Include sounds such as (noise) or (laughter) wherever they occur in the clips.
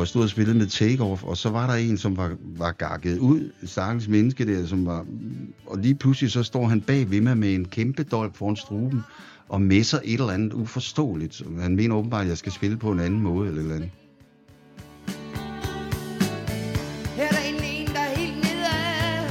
hvor jeg stod og spillede med Takeoff, og så var der en, som var, var gakket ud, stakkels menneske der, som var, og lige pludselig så står han bag ved mig med en kæmpe dolk foran struben, og messer et eller andet uforståeligt. Han mener åbenbart, at jeg skal spille på en anden måde eller et eller andet. Her er der endelig en, der er helt nedad.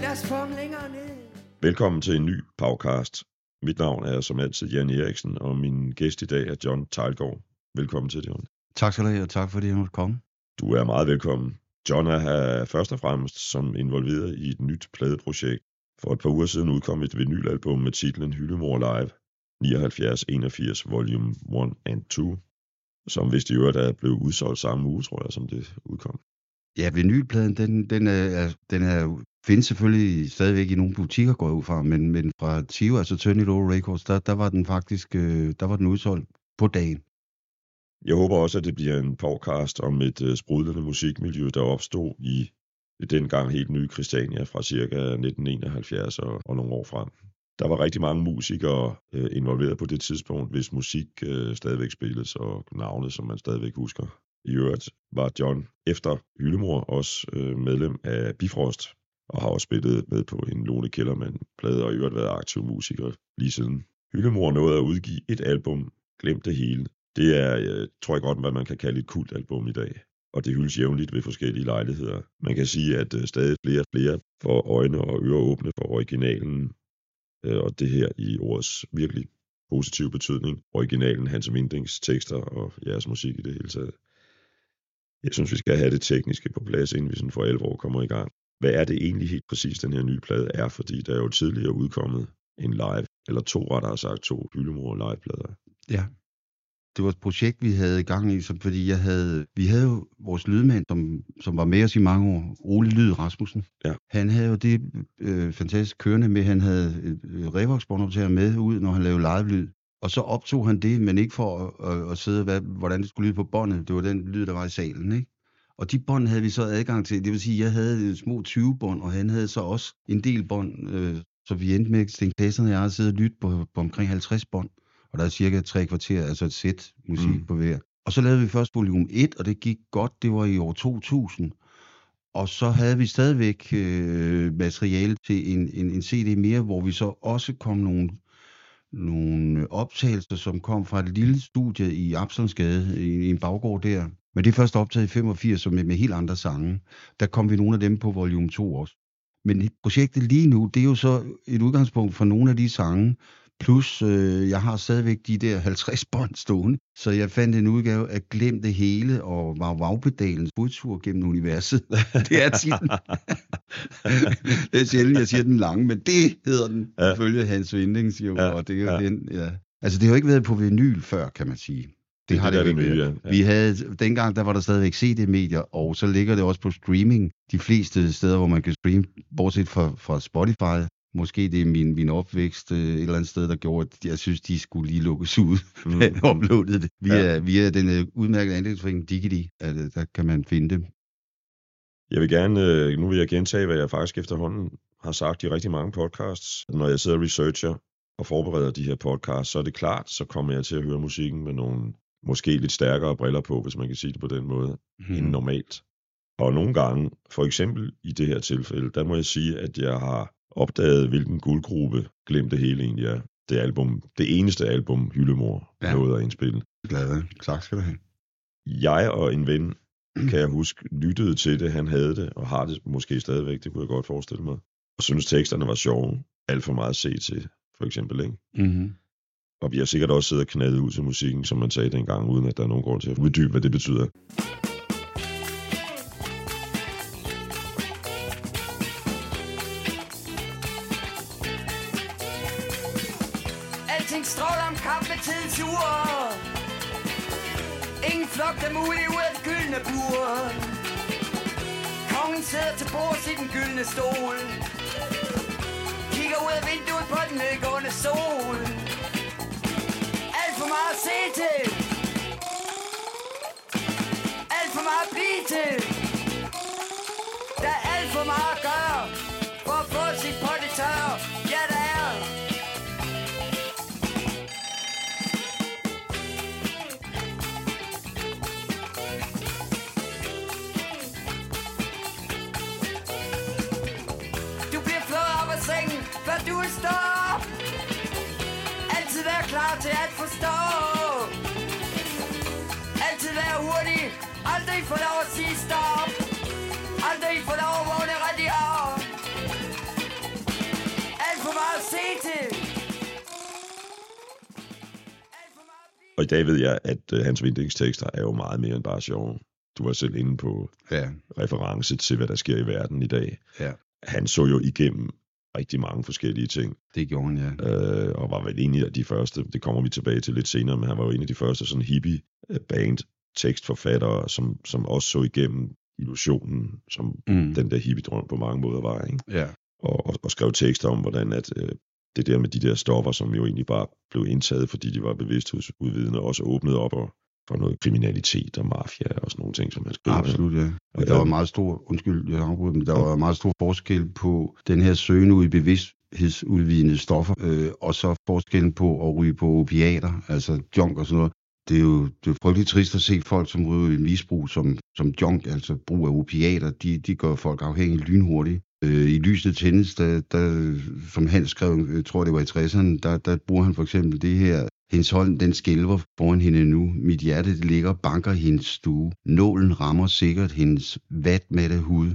Lad os få ham længere ned. Velkommen til en ny podcast. Mit navn er som altid Jan Eriksen, og min gæst i dag er John Tejlgaard. Velkommen til, John. Tak skal du have, og tak fordi jeg måtte komme. Du er meget velkommen. John er først og fremmest som involveret i et nyt pladeprojekt. For et par uger siden udkom et vinylalbum med titlen Hyllemor Live 79-81 Volume 1 and 2, som hvis de øvrigt er blevet udsolgt samme uge, tror jeg, som det udkom. Ja, vinylpladen, den, den, er, den er, findes selvfølgelig stadigvæk i nogle butikker, går jeg ud fra, men, men fra Tio, altså Tony Low Records, der, der var den faktisk øh, der var den udsolgt på dagen. Jeg håber også, at det bliver en podcast om et uh, sprudlende musikmiljø, der opstod i dengang helt nye Christiania fra ca. 1971 og, og nogle år frem. Der var rigtig mange musikere øh, involveret på det tidspunkt, hvis musik uh, stadigvæk spilles, og navne, som man stadigvæk husker. I øvrigt var John efter Hyllemor også medlem af Bifrost, og har også spillet med på en Lone Kellermann-plade, og i øvrigt været aktiv musiker lige siden. Hyllemor nåede at udgive et album, Glem det hele, det er, jeg tror jeg godt, hvad man kan kalde et kultalbum i dag. Og det hyldes jævnligt ved forskellige lejligheder. Man kan sige, at uh, stadig flere og flere får øjne og ører åbne for originalen. Øh, og det her i ordets virkelig positive betydning. Originalen, Hans Windings tekster og jeres musik i det hele taget. Jeg synes, vi skal have det tekniske på plads, inden vi sådan for alvor kommer i gang. Hvad er det egentlig helt præcis, den her nye plade er? Fordi der er jo tidligere udkommet en live, eller to rettere sagt, to hyldemor liveplader. Ja, det var et projekt, vi havde i gang i, som, fordi jeg havde, vi havde jo vores lydmand, som, som var med os i mange år, Ole Lyd Rasmussen. Ja. Han havde jo det øh, fantastisk kørende med, han havde øh, revox med ud, når han lavede live-lyd. Og så optog han det, men ikke for at, at, at sidde, hvad, hvordan det skulle lyde på båndet. Det var den lyd, der var i salen, ikke? Og de bånd havde vi så adgang til. Det vil sige, at jeg havde små 20 bånd, og han havde så også en del bånd. Øh, så vi endte med, Sten Klassen og jeg, at sidde og lytte på, på omkring 50 bånd og der er cirka tre kvarter, altså et sæt musik mm. på hver. Og så lavede vi først volume 1, og det gik godt, det var i år 2000. Og så havde vi stadigvæk øh, materiale til en, en, en CD mere, hvor vi så også kom nogle, nogle optagelser, som kom fra et lille studie i Absalonsgade, i, i en baggård der. Men det er først optaget i 85 med, med helt andre sange. Der kom vi nogle af dem på volume 2 også. Men projektet lige nu, det er jo så et udgangspunkt for nogle af de sange, Plus, øh, jeg har stadigvæk de der 50 bånd stående, så jeg fandt en udgave af Glem det hele og var Vagpedalens budtur gennem universet. (laughs) det er titlen. (laughs) det er sjældent, jeg siger den lange, men det hedder den, ja. følge Hans Vindings jo, ja. og det er jo ja. den, ja. Altså, det har jo ikke været på vinyl før, kan man sige. Det, det har det, det ikke været. Ja. Vi havde, dengang der var der stadigvæk CD-medier, og så ligger det også på streaming de fleste steder, hvor man kan streame, bortset fra, fra Spotify, Måske det er min, min opvækst øh, et eller andet sted, der gjorde, at jeg synes, de skulle lige lukkes ud. Mm. uploadet det via, ja. via den øh, udmærkede andelsforening Digity. At, øh, der kan man finde dem. Jeg vil gerne, øh, nu vil jeg gentage, hvad jeg faktisk efterhånden har sagt i rigtig mange podcasts. Når jeg sidder og researcher og forbereder de her podcasts, så er det klart, så kommer jeg til at høre musikken med nogle måske lidt stærkere briller på, hvis man kan sige det på den måde, mm. end normalt. Og nogle gange, for eksempel i det her tilfælde, der må jeg sige, at jeg har opdagede, hvilken guldgruppe Glem det hele egentlig er. Det album, det eneste album, Hyllemor ja. nåede at indspille. Glad, tak skal du have. Jeg og en ven, (clears throat) kan jeg huske, lyttede til det, han havde det, og har det måske stadigvæk, det kunne jeg godt forestille mig. Og synes teksterne var sjove, alt for meget se til, for eksempel, ikke? Mm-hmm. Og vi har sikkert også siddet og knaldet ud til musikken, som man sagde dengang, uden at der er nogen grund til at uddybe, hvad det betyder. Ingen der mulig ud af det gyldne bur Kongen sidder til bords i den gyldne stol. Kigger ud af vinduet på den nedgående sol. Alt for meget at se til. Alt for meget at blive til. Der er alt for meget at gøre. Klar til at forstå Altid være hurtig Aldrig få lov at sige stop Aldrig få lov at vågne rigtig op Alt for meget at se til Og i dag ved jeg, at øh, hans vindingstekster er jo meget mere end bare sjove. Du var selv inde på Ja, reference til, hvad der sker i verden i dag. ja. Han så jo igennem rigtig mange forskellige ting, Det gjorde han, ja. øh, og var vel en af de første, det kommer vi tilbage til lidt senere, men han var jo en af de første sådan hippie øh, band tekstforfattere, som, som også så igennem illusionen, som Mm. den der hippie-drøm på mange måder var, ikke? Ja, Og, og, og skrev tekster om, hvordan at, øh, det der med de der stoffer, som jo egentlig bare blev indtaget, fordi de var bevidsthedsudvidende, også åbnede op og, for noget kriminalitet og mafia og sådan nogle ting, som han skrev. absolut, ja. Og der var meget stor, undskyld, jeg afbryder, men der var meget stor forskel på den her søgen ud i bevidsthedsudvidende stoffer, øh, og så forskellen på at ryge på opiater, altså junk og sådan noget. Det er jo det er frygteligt trist at se folk, som ryger i misbrug som, som junk, altså brug af opiater, de, de gør folk afhængige lynhurtigt. Øh, I lyset tændes, der, der, som Hans skrev, jeg tror det var i 60'erne, der, der bruger han for eksempel det her, hendes hånd, den skælver foran hende nu. Mit hjerte det ligger og banker hendes stue. Nålen rammer sikkert hendes vatmatte hud.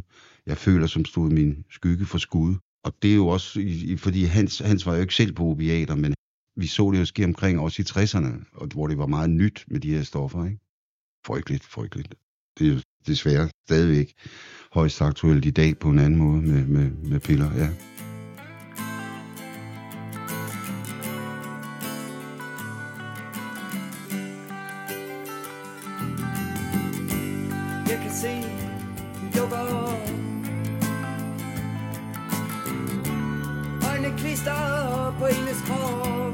Jeg føler, som stod min skygge for skud. Og det er jo også, fordi Hans, Hans var jo ikke selv på opiater, men vi så det jo ske omkring også i 60'erne, og hvor det var meget nyt med de her stoffer. Ikke? Frygteligt, frygteligt. Det er jo desværre stadigvæk højst aktuelt i dag på en anden måde med, med, med piller. Ja. Kan se, dukker op. Øjne klister på hendes krop.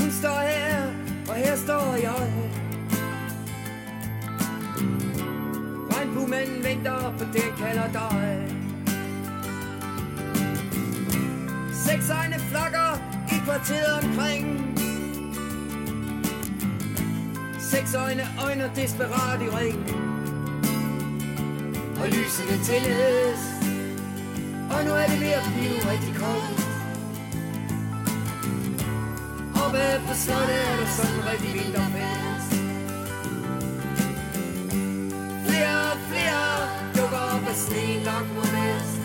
Hun står her, og her står jeg. Regnbuemanden venter på det, jeg kalder dig. Seks egne flokker i kvarteret omkring. Seks øjne, øjner desperat i ring. Og lysene tændes, Og nu er det ved at blive rigtig koldt. Oppe på slottet er der sådan en rigtig vinterfest Flere og flere dukker op af sneen langt mod næst.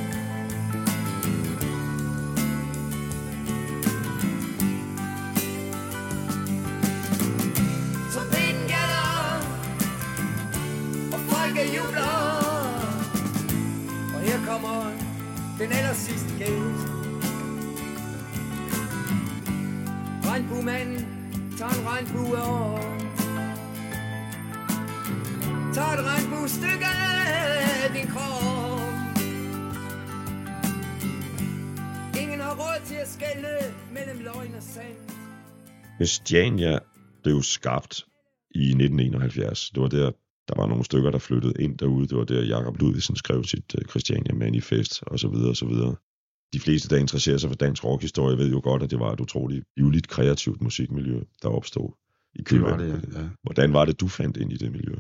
Folket Og her kommer den aller sidste gæst. Regnbuemanden tager en regnbue over Tager et regnbuestykke af din krop. Ingen har råd til at skælde mellem løgn og sand. Christiania blev skabt i 1971. Det var der, der var nogle stykker, der flyttede ind derude. Det var der, Jakob Ludvigsen skrev sit uh, Christiania Manifest, og så videre, og så videre. De fleste, der interesserer sig for dansk rockhistorie, ved jo godt, at det var et utroligt livligt kreativt musikmiljø, der opstod i Det var det, ja. Hvordan var det, du fandt ind i det miljø?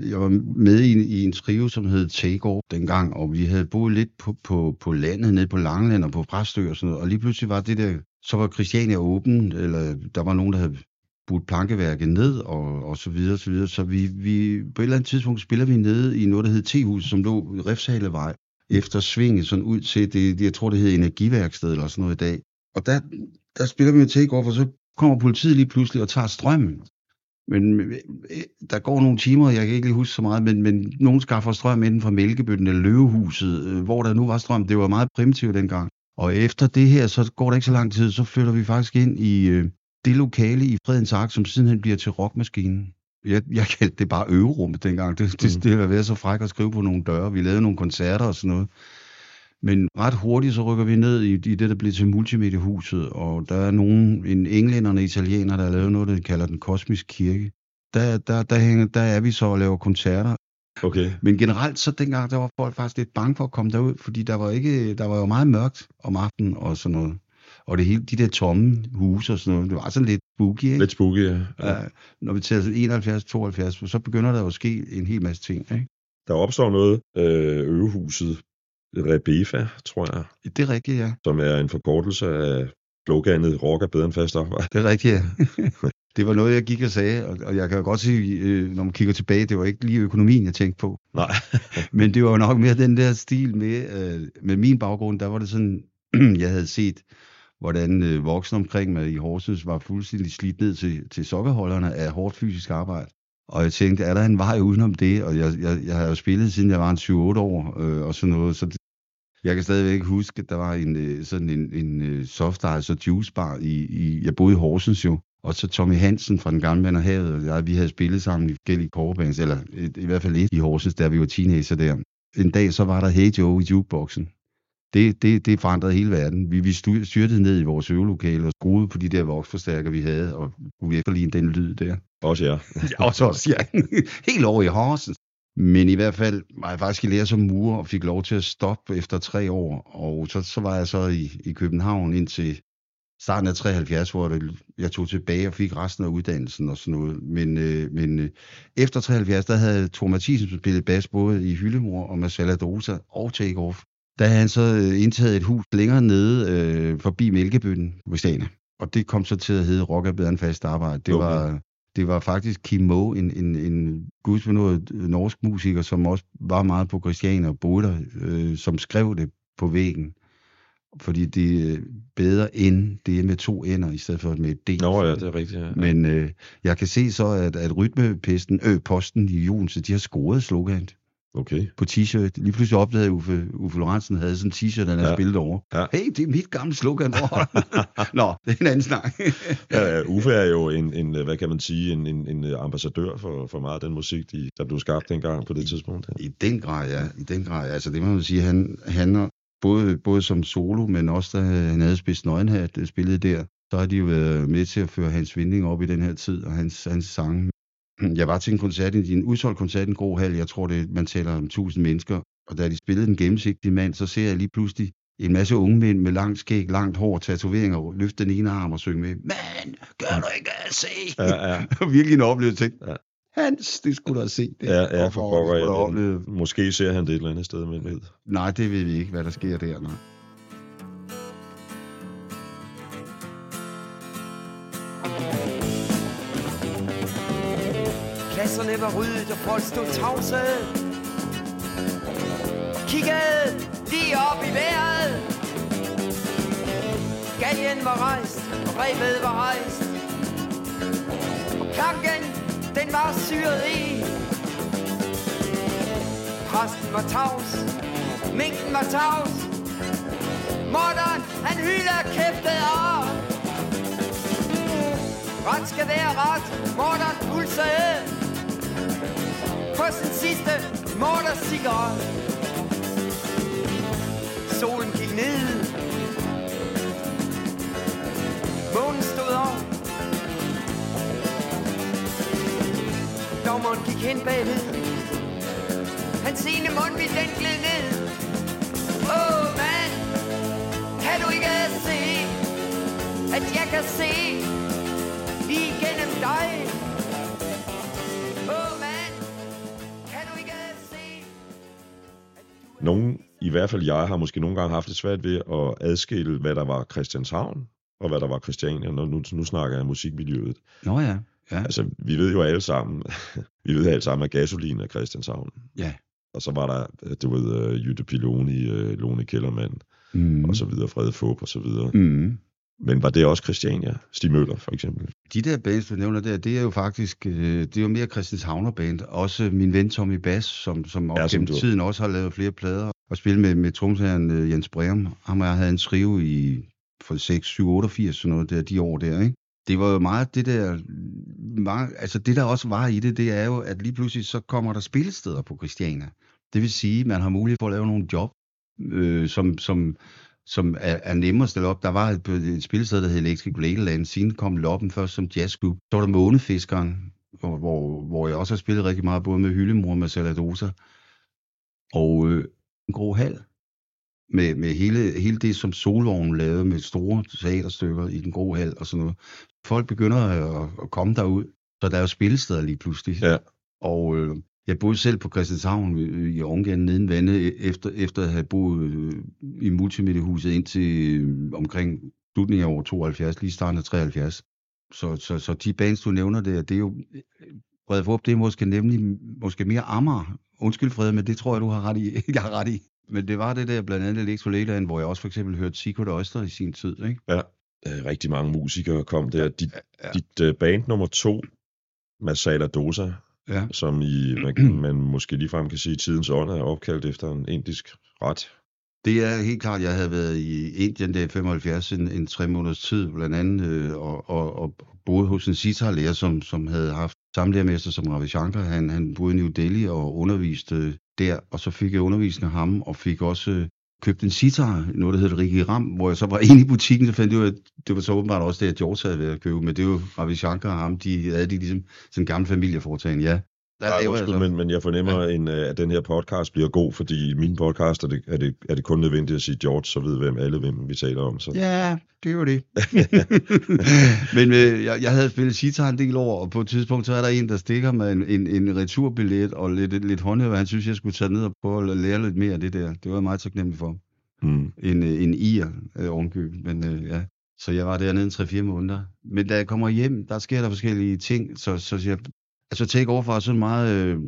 Jeg var med i, i en trio, som hed Takeover dengang, og vi havde boet lidt på, på, på landet, nede på Langeland og på Præstø og sådan noget, og lige pludselig var det der, så var Christiania åben, eller der var nogen, der havde budt plankeværket ned, og, og så videre, så videre. Så vi, vi, på et eller andet tidspunkt spiller vi nede i noget, der hed T-hus, som lå i Refshalevej, efter svinget sådan ud til, det, jeg tror, det hed Energiværksted eller sådan noget i dag. Og der, der spiller vi med Takeover, for så kommer politiet lige pludselig og tager strømmen. Men øh, der går nogle timer, jeg kan ikke lige huske så meget, men, men nogen skaffer strøm inden fra Mælkebøtten eller Løvehuset, øh, hvor der nu var strøm. Det var meget primitivt dengang. Og efter det her, så går det ikke så lang tid, så flytter vi faktisk ind i øh, det lokale i Fredens Ark, som sidenhen bliver til rockmaskinen. Jeg, jeg kaldte det bare øverummet dengang. Det, det, Mm. det har været så fræk at skrive på nogle døre. Vi lavede nogle koncerter og sådan noget. Men ret hurtigt så rykker vi ned i, i det, der bliver til multimediehuset, og der er nogen, en englænder og en italiener, der har lavet noget, der kalder den kosmiske kirke. Der, der, der, hænger, der er vi så og laver koncerter. Okay. Men generelt så dengang, der var folk faktisk lidt bange for at komme derud, fordi der var, ikke, der var jo meget mørkt om aftenen og sådan noget. Og det hele, de der tomme huse og sådan noget, det var sådan lidt spooky, ikke? Lidt spooky, ja. Ja, når vi tager 71-72, så begynder der jo at ske en hel masse ting, ikke? Der opstår noget, øh, øvehuset Rebefa, tror jeg, Det er rigtigt, ja. som er en forkortelse af sloganet rock er bedre end fast arbejde. Det er rigtigt, ja. (laughs) det var noget, jeg gik og sagde, og, og jeg kan jo godt sige, øh, når man kigger tilbage, det var ikke lige økonomien, jeg tænkte på. Nej. (laughs) Men det var jo nok mere den der stil med, øh, med min baggrund, der var det sådan, (clears throat) jeg havde set, hvordan øh, voksne omkring mig i Horsens var fuldstændig slidt ned til, til sokkerholderne af hårdt fysisk arbejde. Og jeg tænkte, er der en vej udenom det? Og jeg, jeg, jeg har jo spillet, siden jeg var en 7-8 år, øh, og sådan noget, så det, jeg kan stadigvæk huske, at der var en, øh, sådan en, en øh, soft ice og juice bar i, i, jeg boede i Horsens jo, og så Tommy Hansen fra den gamle mand og havet, og jeg, vi havde spillet sammen i forskellige coverbands, eller i, i hvert fald et i Horsens, der vi var teenager der. En dag så var der Hey Joe i jukeboxen. Det, det, det forandrede hele verden. Vi, vi styrtede ned i vores øvelokale og skruede på de der voksforstærker, vi havde, og kunne efterligne den lyd der. Også jer. (laughs) Ja, også os, ja. (laughs) Helt over i Horsens. Men i hvert fald var jeg faktisk i lære som murer og fik lov til at stoppe efter tre år. Og så, så var jeg så i, i København indtil starten af 73, hvor det, jeg tog tilbage og fik resten af uddannelsen og sådan noget. Men, øh, men øh, efter 73, der havde Thor Mathisen spillet bas både i Hyllemor og Marcella Dosa og Takeoff. Der havde han så øh, indtaget et hus længere nede øh, forbi Mælkebøtten på Christiania. Og det kom så til at hedde Rock er bedre end fast arbejde. Det Okay. var, det var faktisk Kim Moe, en, en, en gudsbenået norsk musiker, som også var meget på Christiania og boede der, øh, som skrev det på væggen. Fordi det er bedre end, det er med to ender, i stedet for med et D. Nå ja, det er rigtigt. Ja. Men øh, jeg kan se så, at, at rytmepesten, øh, posten i Jonse, de har scoret slogan Okay. på t-shirt. Lige pludselig opdagede Uffe, Uffe Lorentzen havde sådan en t-shirt, han havde Ja. spillet over. Ja. Hey, det er mit gamle slogan. (laughs) Nå, det er en anden snak. (laughs) Ja, Uffe er jo en, en, hvad kan man sige, en, en, en ambassadør for, for meget af den musik, de, der blev skabt dengang på det tidspunkt. Ja. I den grad, ja. I den grad. Altså, det må man sige, han, han både, både som solo, men også da han havde spidst nøgenhat, spillet der, så har de jo været med til at føre hans vinding op i den her tid, og hans, hans sange. Jeg var til en koncert, i en udsolgt koncert i en grå hal, jeg tror, det, man taler om 1000 mennesker, og da de spillede den gennemsigtige mand, så ser jeg lige pludselig en masse unge mænd med langt skæg, langt hår, tatoveringer, løfte den ene arm og synge med, man, gør du ikke at se? Ja, ja. (laughs) Virkelig en oplevelse, Ja. Hans, det skulle du have set. Det. Ja, ja, for pokker, Måske ser han det et eller andet sted, men ved. Nej, det ved vi ikke, hvad der sker der. Nej. Var ryddet, og folk stod tavse. Kiggede lige op i vejret. Galgen var rejst, og revet var rejst. Og planken, den var syret i. Præsten var tavs, minken var tavs. Morderen, han hylder kæftet af. Ret skal være ret, morderen pulsede på sin sidste mordercigaret. Solen gik ned. Månen stod op. Dommeren gik hen bagved. Hans ene mundvig den gled ned. Åh, oh, mand, kan du ikke se, at jeg kan se lige gennem dig? Nogen, i hvert fald jeg, har måske nogle gange haft det svært ved at adskille, hvad der var Christianshavn, og hvad der var Christiania, når nu, nu snakker jeg musikmiljøet. Nå ja, ja, Altså, vi ved jo alle sammen, (laughs) vi ved alle sammen, at gasolin er Christianshavn. ja. Og så var der, øh, du ved, uh, Jytte Piloni, uh, Lone Kellermann, Mm. og så videre, Frede Fup, og så videre. Mm. Men var det også Christiania? Stig Møller, for eksempel. De der bands, du nævner der, det er jo faktisk, øh, det er jo mere Christianshavner band. Også min ven Tommy Bass, som, som op Ja, gennem tiden også har lavet flere plader. Og spillet med, med tromsageren øh, Jens Breum. Ham og jeg havde en skrive i for 6, 7, 88, sådan noget der, de år der, ikke? Det var jo meget det der, meget, altså det der også var i det, det er jo, at lige pludselig så kommer der spillesteder på Christiania. Det vil sige, man har mulighed for at lave nogle job, øh, som, som, som er, er nemmere at stille op. Der var et, et spillested, der hed Electric Lakeland. Siden kom Loppen først som jazzklub. Så var der Månefiskeren, hvor, hvor, hvor jeg også har spillet rigtig meget, både med Hyllemor og med Saladosa. Og øh, en grå hal. Med, med hele, hele det, som Solvognen lavede med store teaterstykker i den grå hal og sådan noget. Folk begynder at, at komme derud. Så der er jo spillesteder lige pludselig. Ja. Og øh, Jeg boede selv på Christianshavn øh, i Ungarn neden vandet, efter, efter at have boet øh, i multimediehuset indtil øh, omkring slutningen af år 72, lige starten af 73. Så, så, så de bands, du nævner der, det er jo, Brede Forp, det er måske nemlig måske mere Amager. Undskyld Frede, men det tror jeg, du har ret i. (laughs) jeg har ret i. Men det var det der, blandt andet Electro Leland, hvor jeg også for eksempel hørte Secret Oyster i sin tid, ikke? Ja, øh, rigtig mange musikere kom der. Dit, Ja. dit uh, band nummer to, Masala Dosa, Ja. som i, (clears throat) man, man måske ligefrem kan sige, tidens ånd er opkaldt efter en indisk ret. Det er helt klart, jeg havde været i Indien der i 75 en, en tre måneders tid, blandt andet, øh, og, og, og boede hos en sitar-lærer, som, som havde haft samme lærermester som Ravi Shankar. Han, han boede i New Delhi og underviste øh, der, og så fik jeg undervisning af ham, og fik også købte en sitar, noget der hedder Rikki Ram, hvor jeg så var (laughs) inde i butikken, så fandt jeg ud af, at det var så åbenbart også det, at George havde været at købe, men det var jo Ravi Shankar og ham, de havde de ligesom sådan en gammel familieforetagende, ja. Der Nej, laver jeg undskyld, så- men, men jeg fornemmer, ja. en, øh, at den her podcast bliver god, fordi i min podcast er det, er, det, er det kun nødvendigt at sige George, så ved hvem alle hvem vi taler om. Så. Ja, det var det. (laughs) (laughs) Men øh, jeg, jeg havde spillet sitar en del år, og på et tidspunkt, så er der en, der stikker med en, en, en returbillet og lidt, lidt håndhæver. Han synes, jeg skulle tage ned og prøve at lære lidt mere af det der. Det var jeg meget taknemmelig for. Mm. En, øh, en ir øh, ovenkøb. Men øh, ja, så jeg var dernede en 3-4 måneder. Men da jeg kommer hjem, der sker der forskellige ting. Så, så jeg, altså Take Over var sådan meget øh,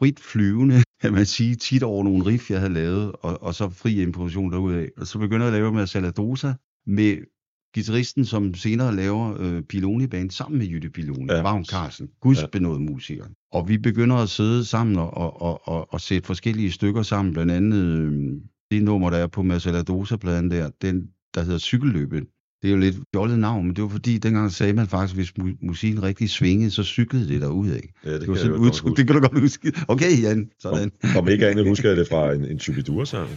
frit flyvende, (laughs) kan man sige, tit over nogle riff, jeg havde lavet, og, og så fri improvisation derudaf. Og så begynder jeg at lave med Saladosa, med guitaristen, som senere laver øh, Piloni Band sammen med Jytte Piloni, Ja. Vagn Carlsen, Guds Ja. musiker. Og vi begynder at sidde sammen og, og, og, og, og sætte forskellige stykker sammen, blandt andet øh, det nummer, der er på Masaladosa-pladen der, den, der hedder Cykelløbet. Det er jo lidt fjollet navn, men det var fordi, dengang sagde man faktisk, hvis mu- musikken rigtig svingede, så cyklede det derud af. Ja, det, Det, var sådan et udtryk, det kan du godt huske. Okay, Jan, sådan. Om, om ikke andet husker jeg det fra en, en Chubidur-sang.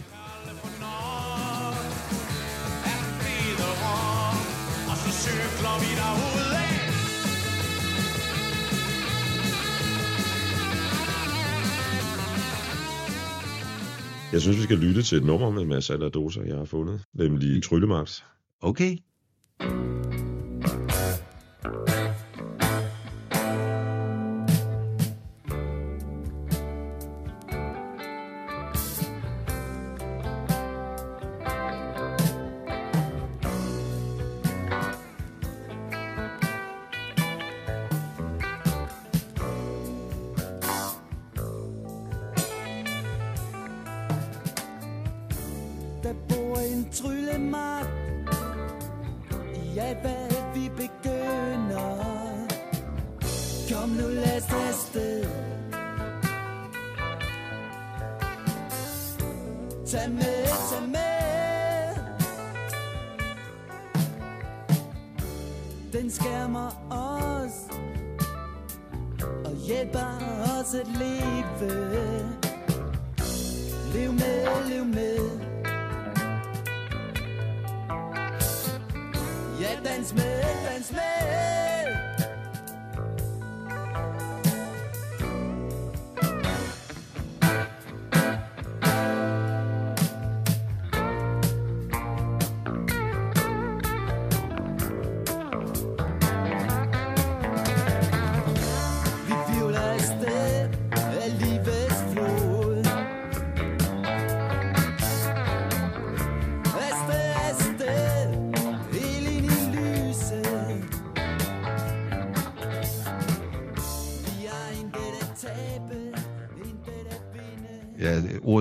Jeg synes, vi skal lytte til et nummer med Mads Aladosa, jeg har fundet, nemlig Tryllemagt. Okay. Thank you.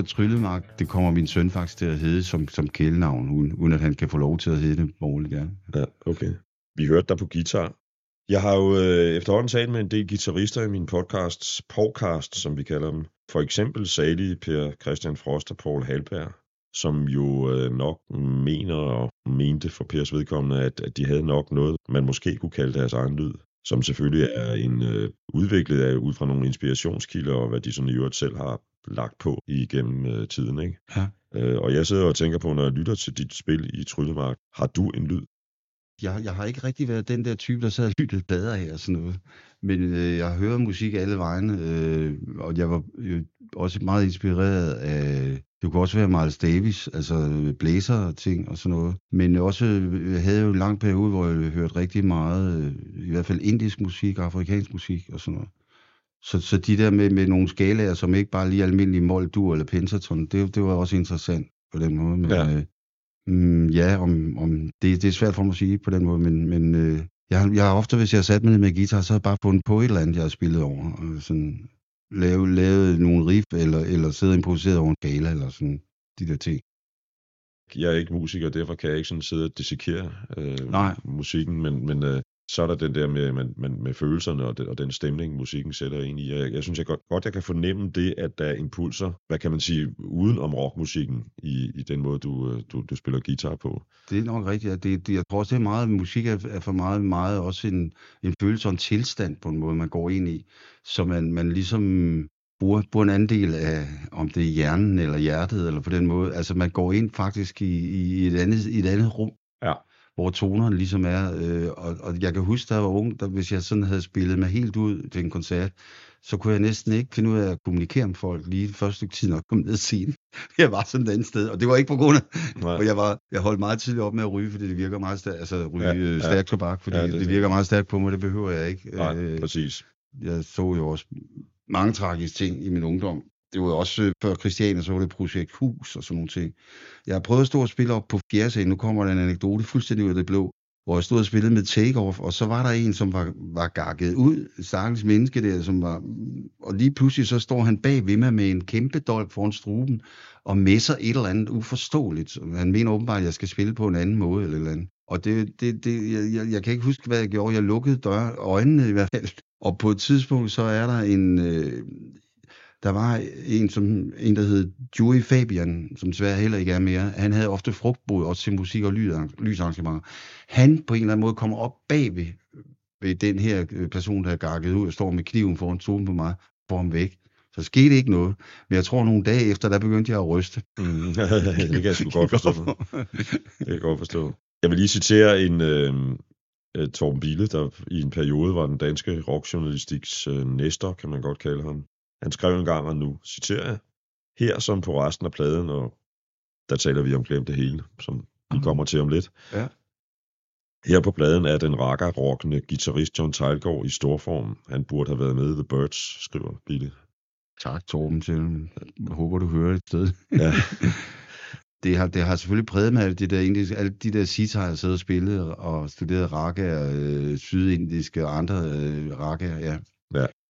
Tryllemark, det kommer min søn faktisk til at hedde som, som kælenavn, uden, uden at han kan få lov til at hedde det borgerligt, ja. Ja, okay. Vi hørte dig på guitar. Jeg har jo øh, efterhånden talt med en del guitarister i min podcasts, podcast, som vi kalder dem. For eksempel salige Per Christian Frost og Paul Halberg, som jo øh, nok mener og mente for Pers vedkommende, at, at de havde nok noget, man måske kunne kalde deres egen lyd, som selvfølgelig er en øh, udviklet af ud fra nogle inspirationskilder, og hvad de sådan i øvrigt selv har lagt på igennem øh, tiden. Ikke? Ja. Øh, og jeg sidder og tænker på, når jeg lytter til dit spil i Tryllemark, har du en lyd? Jeg, jeg har ikke rigtig været den der type, der sad og lyttede plader her og sådan noget. Men øh, jeg hører musik alle vegne, øh, og jeg var øh, også meget inspireret af, det kunne også være Miles Davis, altså blæser og ting og sådan noget. Men også, øh, jeg havde jo en lang periode, hvor jeg hørte rigtig meget, øh, i hvert fald indisk musik, afrikansk musik og sådan noget. Så, så de der med, med nogle skalaer, som ikke bare lige almindelige mol, dur eller pentaton, det, det var også interessant på den måde. Men, Ja. øh, mm, ja om, om det, det er svært for mig at sige på den måde, men, men øh, jeg, har- jeg har ofte, hvis jeg har sat mig ned med guitar, så har jeg bare fundet på et eller andet, jeg har spillet over. Og sådan, lavet, lavet nogle riff, eller, eller siddet og improviseret over en skala, eller sådan de der ting. Jeg er ikke musiker, derfor kan jeg ikke sådan sidde og dissekere øh, Nej. musikken, men, men øh, så er der den der med, med, med, med følelserne og, den, og den stemning, musikken sætter ind i. Jeg, jeg synes jeg godt, godt, jeg kan fornemme det, at der er impulser, hvad kan man sige, uden om rockmusikken i, i den måde, du, øh, du, du spiller guitar på. Det er nok rigtigt. Ja. Det, det, jeg tror også, det er meget, musik er, er for meget, meget også en, en følelse og en tilstand på en måde, man går ind i. Så man, man ligesom bruger, bruger en anden del af, om det er hjernen eller hjertet, eller på den måde. Altså man går ind faktisk i, i et, andet, i et andet rum, hvor tonerne ligesom er. Øh, og, og jeg kan huske, da jeg var ung, der, hvis jeg sådan havde spillet mig helt ud til en koncert, så kunne jeg næsten ikke finde ud af at kommunikere med folk lige det første stykke tid, når jeg kom ned scenen. (laughs) Jeg var sådan et andet sted, og det var ikke på grund af, Nej. og jeg, var, jeg holdt meget tidligt op med at ryge, fordi det virker meget stærkt, altså ryge Ja, ja, stærk tobak, fordi Ja, det, det virker meget stærkt på mig, det behøver jeg ikke. Nej, Øh, præcis. jeg så jo også mange tragiske ting i min ungdom. Det var også øh, før Christiania, så var det projekt Hus og sådan nogle ting. Jeg har prøvet at stå og spille op på fjerde. Nu kommer der en anekdote fuldstændig ud af det blå, hvor jeg stod og spillede med Takeoff, og så var der en, som var, var gakket ud, et stakkels menneske der, som var, og lige pludselig så står han bag ved mig med en kæmpe dolk foran struben, og messer et eller andet uforståeligt. Han mener åbenbart, at jeg skal spille på en anden måde eller et eller andet. Og det, det, det jeg, jeg, jeg kan ikke huske, hvad jeg gjorde. Jeg lukkede døre, øjnene i hvert fald. Og på et tidspunkt, så er der en... Øh, der var en, som, en, der hed Joey Fabian, som desværre heller ikke er mere. Han havde ofte frugtbod også til musik og lysarrangementer. Han på en eller anden måde kommer op bagved ved den her øh, person, der er gakket ud og står med kniven foran stolen på mig, får ham væk. Så skete ikke noget. Men jeg tror, nogle dage efter, der begyndte jeg at ryste. Mm, (laughs) det kan jeg sgu godt (laughs) forstå. Det kan jeg godt forstå. Jeg vil lige citere en øh, øh, Torben Bille, der i en periode var den danske rockjournalistiks øh, næster, kan man godt kalde ham. Han skrev en gang, og nu citerer jeg, her som på resten af pladen, og der taler vi om Glem det hele, som vi kommer til om lidt. Ja. Her på pladen er den rakker-rockende guitarist John Teilgaard i storform. Han burde have været med i The Birds, skriver Bille. Tak, Torben, til. Jeg håber, du hører et sted. Ja. (laughs) det har, det har selvfølgelig præget mig, alt det der, indiske, alle de der sitar, jeg sidder og spillet og studeret raga, øh, sydindiske og andre øh, raga, ja.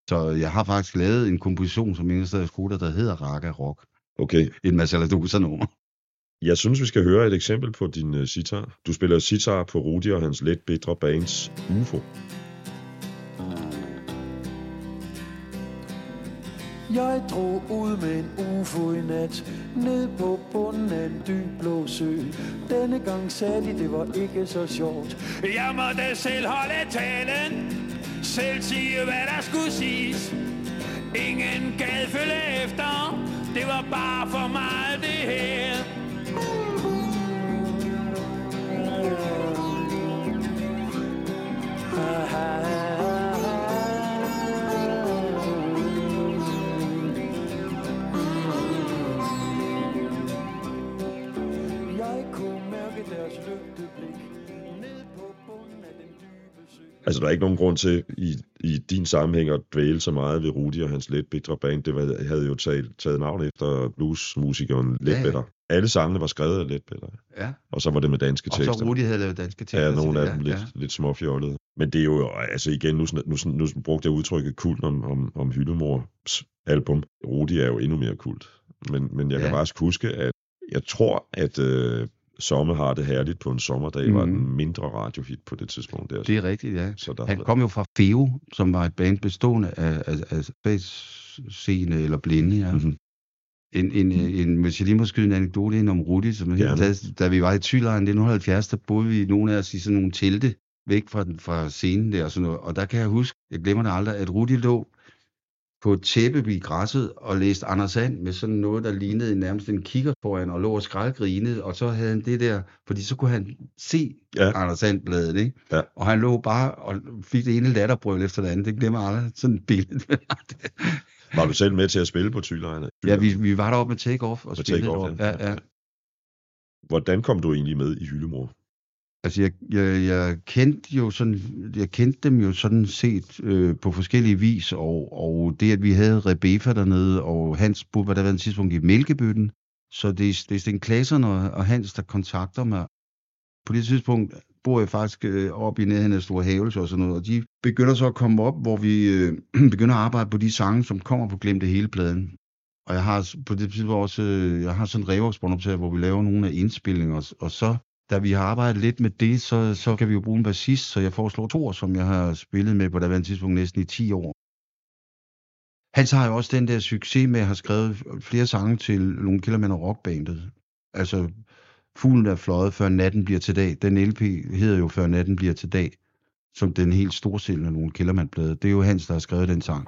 Så jeg har faktisk lavet en komposition som eneste af skoler, der hedder Raga Rock. Okay, Et Masaladosa nummer. Jeg synes, vi skal høre et eksempel på din uh, sitar. Du spiller sitar på Rudi og hans let bedre bands UFO. Jeg drog ud med en ufo i nat Ned på bunden af en dyb blå sø Denne gang sagde de, det var ikke så sjovt Jeg måtte selv holde talen selv sige, hvad der skulle siges. Ingen gad følge efter. Det var bare for meget det her. Altså, der er ikke nogen grund til i, i din sammenhæng at dvæle så meget ved Rudi og hans let bedre band. Det var, havde jo taget, taget navn efter bluesmusikeren Let Ja, ja. Alle sangene var skrevet af Bedre. Ja. Og så var det med danske Og tekster. så Rudi havde lavet danske tekster. Ja, nogle af dem ja, lidt, ja. lidt småfjollede. Men det er jo, altså igen, nu, nu, nu, nu brugte jeg udtrykket kult om, om, om Hyldemors album. Rudi er jo endnu mere kult. Men, men jeg kan Ja. faktisk huske, at jeg tror, at øh, Sommer har det herligt på en sommerdag, mm. var den mindre radiohit på det tidspunkt der. Det er rigtigt, ja. Så der Han kom jo fra Feo, som var et band bestående af, af, af spaceseende eller blinde, ja. Mhm. En, en, en, jeg lige må skyde en anekdote ind om Rudi, som da, da vi var i Thylejren i 1970, der boede vi nogle af os i sådan nogle telte væk fra, den- fra scenen der og sådan noget. Og der kan jeg huske, jeg glemmer det aldrig, at Rudi lå på et tæppe i græsset og læste Anders Sand med sådan noget, der lignede nærmest en kigger foran og lå og skraldgrinede, og så havde han det der, fordi så kunne han se Ja. ja. Anders Sand-bladet, ikke? Ja. Og han lå bare og fik det ene latterbrøl efter det andet. Det glemmer aldrig. Sådan et billede. (laughs) Var du selv med til at spille på Thylejrene? ja, vi, vi var deroppe med take-off og Med spillede Take Off, deroppe. Ja, ja. Hvordan kom du egentlig med i Hyldemor? Altså, jeg, jeg, jeg kendte jo sådan, jeg kendte dem jo sådan set øh, på forskellige vis, og, og det, at vi havde Rebefa dernede, og Hans boede på en tidspunkt i Mælkebøtten, så det, er- det er Sten Klaseren og, og Hans, der kontakter mig. På det tidspunkt bor jeg faktisk øh, op i nærheden af Store Havelse og sådan noget, og de begynder så at komme op, hvor vi øh, (clears throat) begynder at arbejde på de sange, som kommer på Glemte Hele pladen. Og jeg har på det tidspunkt også, øh, jeg har sådan en revoksbåndoptager, hvor vi laver nogle af indspillinger, og, og så, da vi har arbejdet lidt med det, så, så kan vi jo bruge en bassist, så jeg foreslår Thor, som jeg har spillet med på det tidspunkt næsten i 10 år. Han har jo også den der succes med at have skrevet flere sange til Lone Killerman og Rockbandet. Altså, Fuglen er fløjet, før natten bliver til dag. Den LP hedder jo Før natten bliver til dag, som den helt storsælgende Lone Killerman-plade. Det er jo Hans, der har skrevet den sang.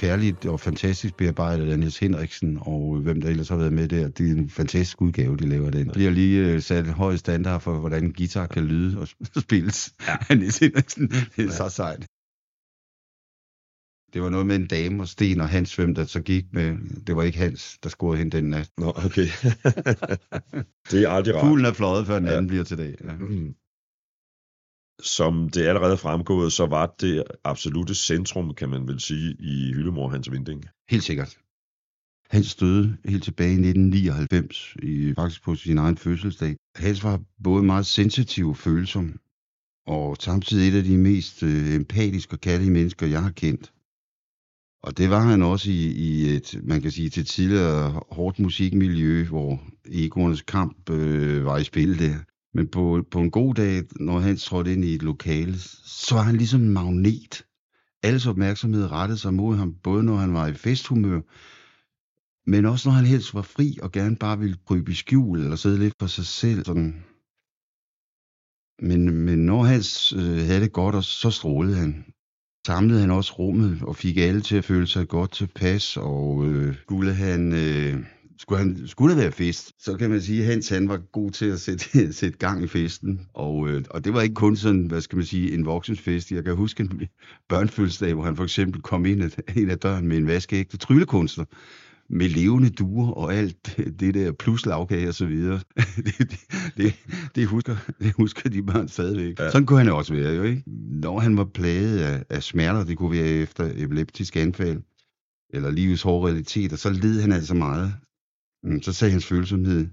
Kærligt og fantastisk bearbejdet af Niels Henriksen, og hvem der ellers har været med der. Det er en fantastisk udgave, de laver den. De har lige øh, sat høj standard for, hvordan en guitar kan lyde og (laughs) spilles ja. af Niels Henriksen. Det er så sejt. Det var noget med en dame og Sten og Hans, hvem der så gik med. Det var ikke Hans, der scorede hende den nat. Nå, okay. (laughs) det er aldrig rart. Fuglen er fløjet, før den Ja. anden bliver til dag. Ja. Mm. Som det allerede er fremgået, så var det absolute centrum, kan man vel sige, i Hyllemor Hans Vinding. Helt sikkert. Hans døde helt tilbage i 1999, i, faktisk på sin egen fødselsdag. Hans var både meget sensitiv og følsom, og samtidig et af de mest øh, empatiske og kærlige mennesker, jeg har kendt. Og det var han også i, i et, man kan sige, til tidligere hårdt musikmiljø, hvor egoernes kamp øh, var i spil der. Men på, på en god dag, når han trådte ind i et lokale, så var han ligesom en magnet. Alles opmærksomhed rettede sig mod ham, både når han var i festhumør, men også når han helst var fri og gerne bare ville krybe i skjul eller sidde lidt for sig selv. Sådan. Men, men når han øh, havde det godt, og så strålede han. Samlede han også rummet og fik alle til at føle sig godt tilpas, og øh, skulle han... Øh, skulle, han, skulle det være fest, så kan man sige, at Hans han var god til at sætte, (laughs) sætte gang i festen. Og, øh, og det var ikke kun sådan, hvad skal man sige, en voksensfest. Jeg kan huske en børnefødselsdag, hvor han for eksempel kom ind af, (laughs) ind ad døren med en vaskeægte tryllekunster med levende duer og alt det der plus lavkage og så videre. (laughs) det, det, det, det, husker, det husker de børn stadigvæk. Ja. Sådan kunne han også være jo, ikke? Når han var plaget af, af smerter, det kunne være efter epileptisk anfald, eller livets hårde realiteter, så led han altså meget. Mm, så sagde hans følsomhed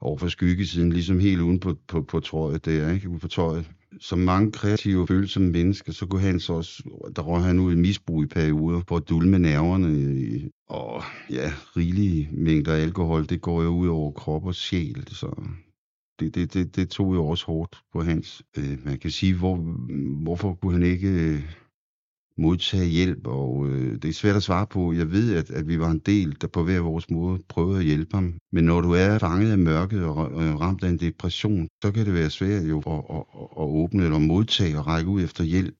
over for skyggesiden, ligesom helt uden på, på, på trøjet der, ikke? Ude på tøjet. Som mange kreative følsomme mennesker, så kunne han så også, der røg han ud i misbrug i perioder, for at dulme nerverne. Øh, og ja, rigelige mængder alkohol, det går jo ud over krop og sjæl, så det, det, det, det tog jo også hårdt på hans. Øh, man kan sige, hvor, hvorfor kunne han ikke øh, modtage hjælp, og øh, det er svært at svare på. Jeg ved, at, at vi var en del, der på hver vores måde prøvede at hjælpe ham. Men når du er fanget af mørket og, og øh, ramt af en depression, så kan det være svært jo at, at, at åbne eller modtage og række ud efter hjælp.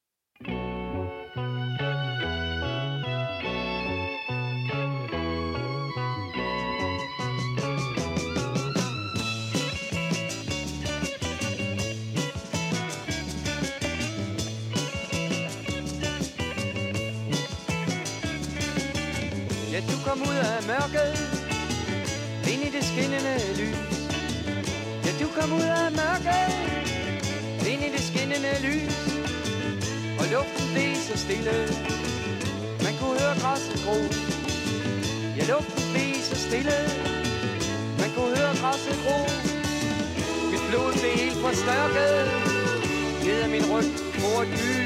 Af mørket Ind i det skinnende lys. Ja, du kom ud af mørket Ind i det skinnende lys. Og luften blev så stille. Man kunne høre græsset gro. Ja, luften blev så stille. Man kunne høre græsset gro. Mit blod blev helt forstærket Ned af min ryg på et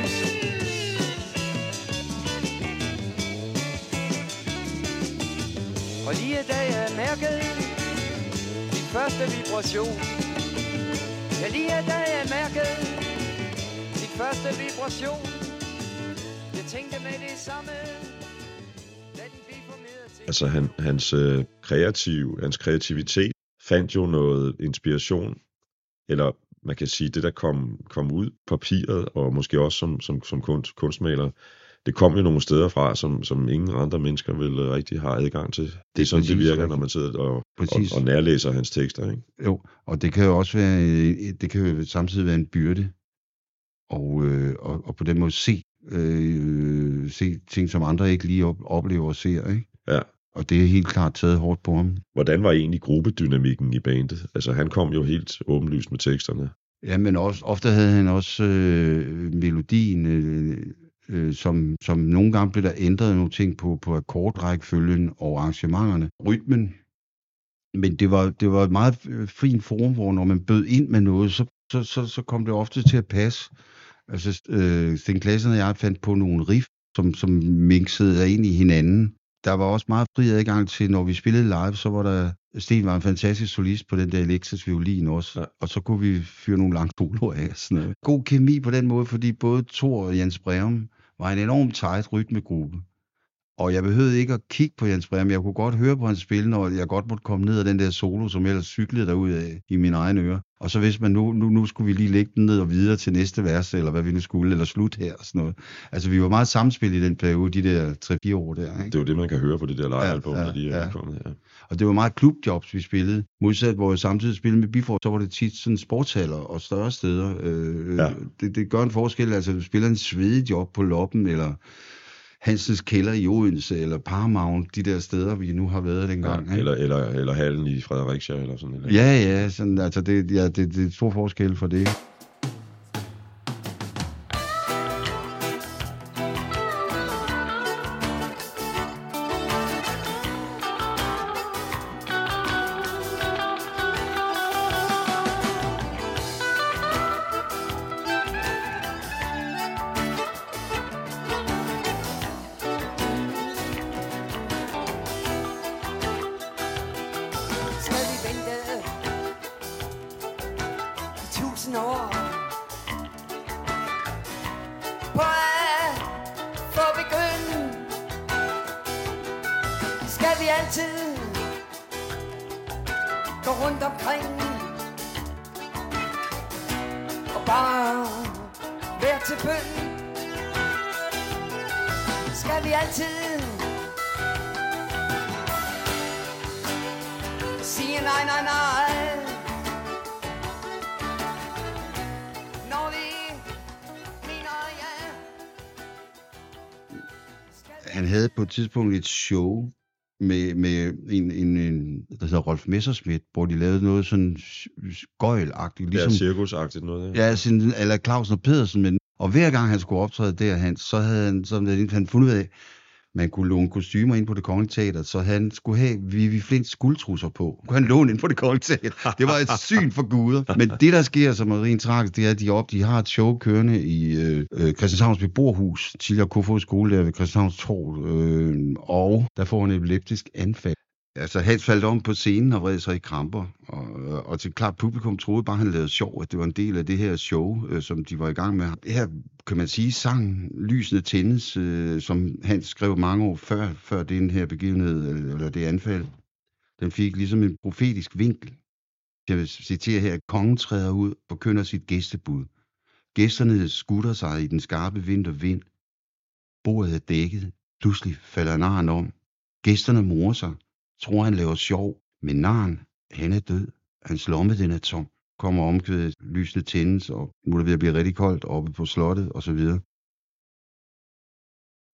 Og lige da jeg mærkede Min første vibration. Ja, lige da jeg mærkede Min første vibration. Jeg tænkte med det samme den til Altså han, hans, øh, kreativ, hans kreativitet fandt jo noget inspiration, eller man kan sige, det der kom, kom ud på papiret, og måske også som, som, som kunst, kunstmaler, det kom jo nogle steder fra, som, som ingen andre mennesker vil øh, rigtig have adgang til. Det er sådan, det præcis virker, rigtigt. når man sidder og, og, Præcis. og nærlæser hans tekster. Ikke? Jo, og det kan jo også være, øh, det kan jo samtidig være en byrde, og, øh, og, og på den måde se, øh, se ting, som andre ikke lige op, oplever og ser, ikke? Ja. Og det er helt klart taget hårdt på ham. Hvordan var egentlig gruppedynamikken i bandet? Altså han kom jo helt åbenlyst med teksterne. Ja, men også, ofte havde han også øh, melodien, øh, øh, som, som nogle gange blev der ændret nogle ting på, på akkordrækkefølgen og arrangementerne. Rytmen, men det var, det var et meget øh, fin form, hvor når man bød ind med noget, så, så, så, så kom det ofte til at passe. Altså, øh, Sten Klassen og jeg fandt på nogle riff, som, som mixede ind i hinanden. Der var også meget fri adgang til, når vi spillede live, så var der, Sten var en fantastisk solist på den der elektrisk violin også, Ja. og så kunne vi fyre nogle lange soloer af. Sådan noget. God kemi på den måde, fordi både Thor og Jens Breum var en enormt tight rytmegruppe. Og jeg behøvede ikke at kigge på Jens Breum. Jeg kunne godt høre på hans spil, når jeg godt måtte komme ned af den der solo, som ellers cyklede derud af i mine egne ører. Og så hvis man nu, nu, nu skulle vi lige lægge den ned og videre til næste vers, eller hvad vi nu skulle, eller slut her og sådan noget. Altså vi var meget samspil i den periode, de der 3-4 år der. Ikke? Det er jo det, man kan høre på det der live-album, Ja, ja, der lige er ja. udkommet. Ja. Og det var meget klubjobs, vi spillede. Modsat, hvor jeg samtidig spillede med Bifort, så var det tit sådan sportshaller og større steder. Øh, Ja. ja. det, det gør en forskel. Altså, du spiller en svedig job på Loppen, eller Hansens Kælder i Odense, eller Paramount, de der steder, vi nu har været dengang. Ja, ikke? eller, eller, eller hallen i Fredericia, eller sådan noget. Ja, ja, sådan, altså det, ja, det, det er stor forskel for det. snor. På at få begynde Skal vi altid Gå rundt omkring? Og bare være til bøn. Skal vi altid Sige nej, nej, nej? Havde på et tidspunkt et show med, med en, en, en, der hedder Rolf Messerschmidt, hvor de lavede noget sådan gøjlagtigt, Ligesom, ja, cirkusagtigt noget. Ja. Ja, sådan, eller Clausen og Pedersen, men, og hver gang han skulle optræde derhen, så havde han, så havde han fundet ud af, man kunne låne kostymer ind på det kongelige teater, så han skulle have Vivi Flints guldtrusser på. Kunne han låne ind på det kongelige teater. Det var et syn for guder. Men det, der sker, som er rent tragisk, det er, at de, op, de har et show kørende i øh, øh Christianshavns beboerhus, tidligere Kofod skole der ved Christianshavns Torv, øh, og der får han et epileptisk anfald. Altså, han faldt om på scenen og vred sig i kramper. Og, og til klart publikum troede bare, han lavede sjov, at det var en del af det her show, øh, som de var i gang med. Her kan man sige, sang Lysene tændes, øh, som han skrev mange år før, før den her begivenhed, øh, eller, det anfald. Den fik ligesom en profetisk vinkel. Jeg vil citere her, kongen træder ud og kønner sit gæstebud. Gæsterne skutter sig i den skarpe vintervind. Bordet er dækket. Pludselig falder naren om. Gæsterne morer sig tror han laver sjov, men naren, han er død. Hans lomme, den er tom. Kommer omkvædet, lysene tændes, og nu er det ved at blive rigtig koldt oppe på slottet, og så videre.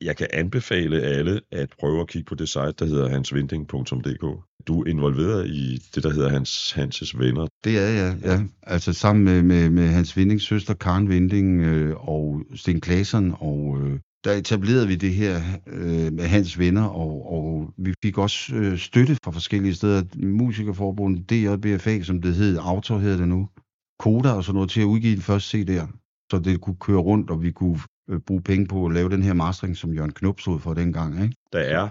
Jeg kan anbefale alle at prøve at kigge på det site, der hedder hansvinding.dk. Du er involveret i det, der hedder Hans Hanses Venner. Det er jeg, ja. Altså sammen med, med, med Hans Vindings søster Karen Vinding øh, og Sten Klaseren, og øh, der etablerede vi det her øh, med hans venner, og, og vi fik også øh, støtte fra forskellige steder. Musikerforbundet, DJBFA, som det hed, Autor hedder det nu, Koda og sådan noget, til at udgive den første CD'er, så det kunne køre rundt, og vi kunne øh, bruge penge på at lave den her mastering, som Jørgen Knop stod for dengang. Ikke? Der er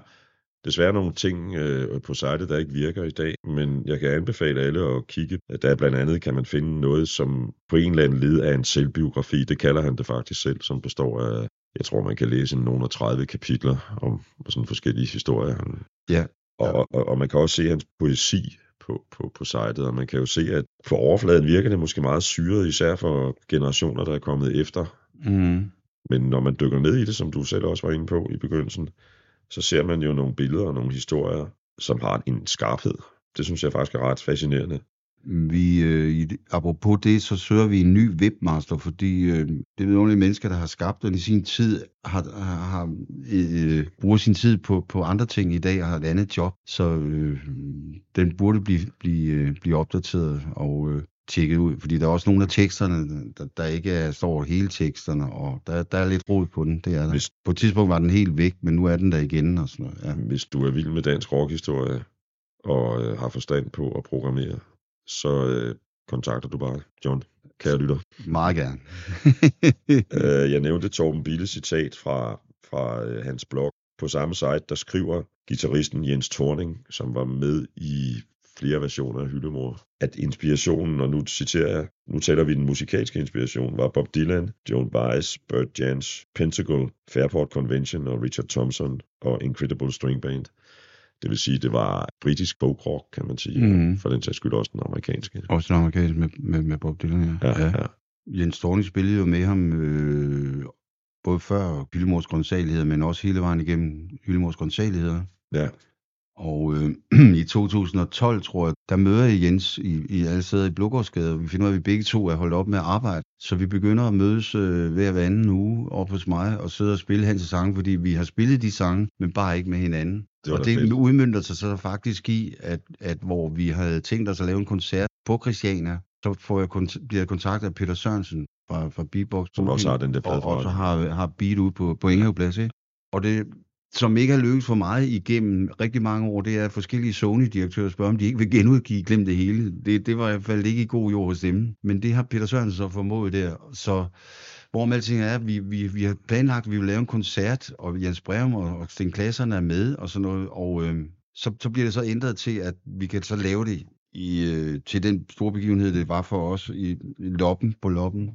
desværre nogle ting øh, på sitet, der ikke virker i dag, men jeg kan anbefale alle at kigge. Der blandt andet kan man finde noget, som på en eller anden led er en selvbiografi. Det kalder han det faktisk selv, som består af jeg tror, man kan læse nogle af 30 kapitler om sådan forskellige historier. Ja. Og, og, og man kan også se hans poesi på, på, på sitet, og man kan jo se, at på overfladen virker det måske meget syret, især for generationer, der er kommet efter. Mm. Men når man dykker ned i det, som du selv også var inde på i begyndelsen, så ser man jo nogle billeder og nogle historier, som har en skarphed. Det synes jeg faktisk er ret fascinerende. Vi, øh, apropos det, så søger vi en ny webmaster, fordi øh, det er nogle mennesker, der har skabt den i sin tid, har, har øh, bruger sin tid på, på andre ting i dag og har et andet job, så øh, den burde blive, blive, øh, blive opdateret og øh, tjekket ud, fordi der er også nogle af teksterne, der, der ikke er, står hele teksterne, og der, der er lidt rod på den, det er der. Hvis- På et tidspunkt var den helt væk, men nu er den der igen og sådan noget. Ja. Hvis du er vild med dansk rockhistorie og øh, har forstand på at programmere, så øh, kontakter du bare John, kære lytter. Meget gerne. (laughs) Øh, jeg nævnte Torben Bille citat fra, fra øh, hans blog. På samme site, der skriver gitarristen Jens Thorning, som var med i flere versioner af Hyllemor, at inspirationen, og nu citerer jeg, nu taler vi den musikalske inspiration, var Bob Dylan, Joan Baez, Burt Jans, Pentacle, Fairport Convention og Richard Thompson og Incredible String Band. Det vil sige, det var britisk folk rock, kan man sige, Mhm. for den sags skyld også den amerikanske. Også den amerikanske med, med, med Bob Dylan, ja. Ja, ja. ja. Jens Thorning spillede jo med ham øh, både før Hyllemors Grønsageligheder, men også hele vejen igennem Hyllemors Grønsageligheder. ja. Og øh, (clears throat) i 2012, tror jeg, der møder jeg Jens i, i alle steder i Blågårdsgade, og vi finder ud af, at vi begge to er holdt op med at arbejde. Så vi begynder at mødes øh, hver hver anden uge op hos mig og sidde og spille hans sange, fordi vi har spillet de sange, men bare ikke med hinanden. Det og det fedt. udmyndter sig så faktisk i, at, at hvor vi havde tænkt os at lave en koncert på Christiania, så får jeg kont- bliver jeg kontaktet af Peter Sørensen fra, fra Beatbox. Som også har den der og, og så har, har beat ude på, på Ingehavplads, ikke? Og det, som ikke har lykkes for mig igennem rigtig mange år, det er, at forskellige Sony-direktører spørger, om de ikke vil genudgive Glem det hele. Det, det var i hvert fald ikke i god jord hos dem. Men det har Peter Sørensen så formået der. Så hvorom alting er, vi, vi, vi har planlagt, at vi vil lave en koncert, og Jens Breum og, og Sten Klasserne er med, og sådan noget. Og øh, så, så bliver det så ændret til, at vi kan så lave det i, øh, til den store begivenhed, det var for os i, i Loppen, på Loppen,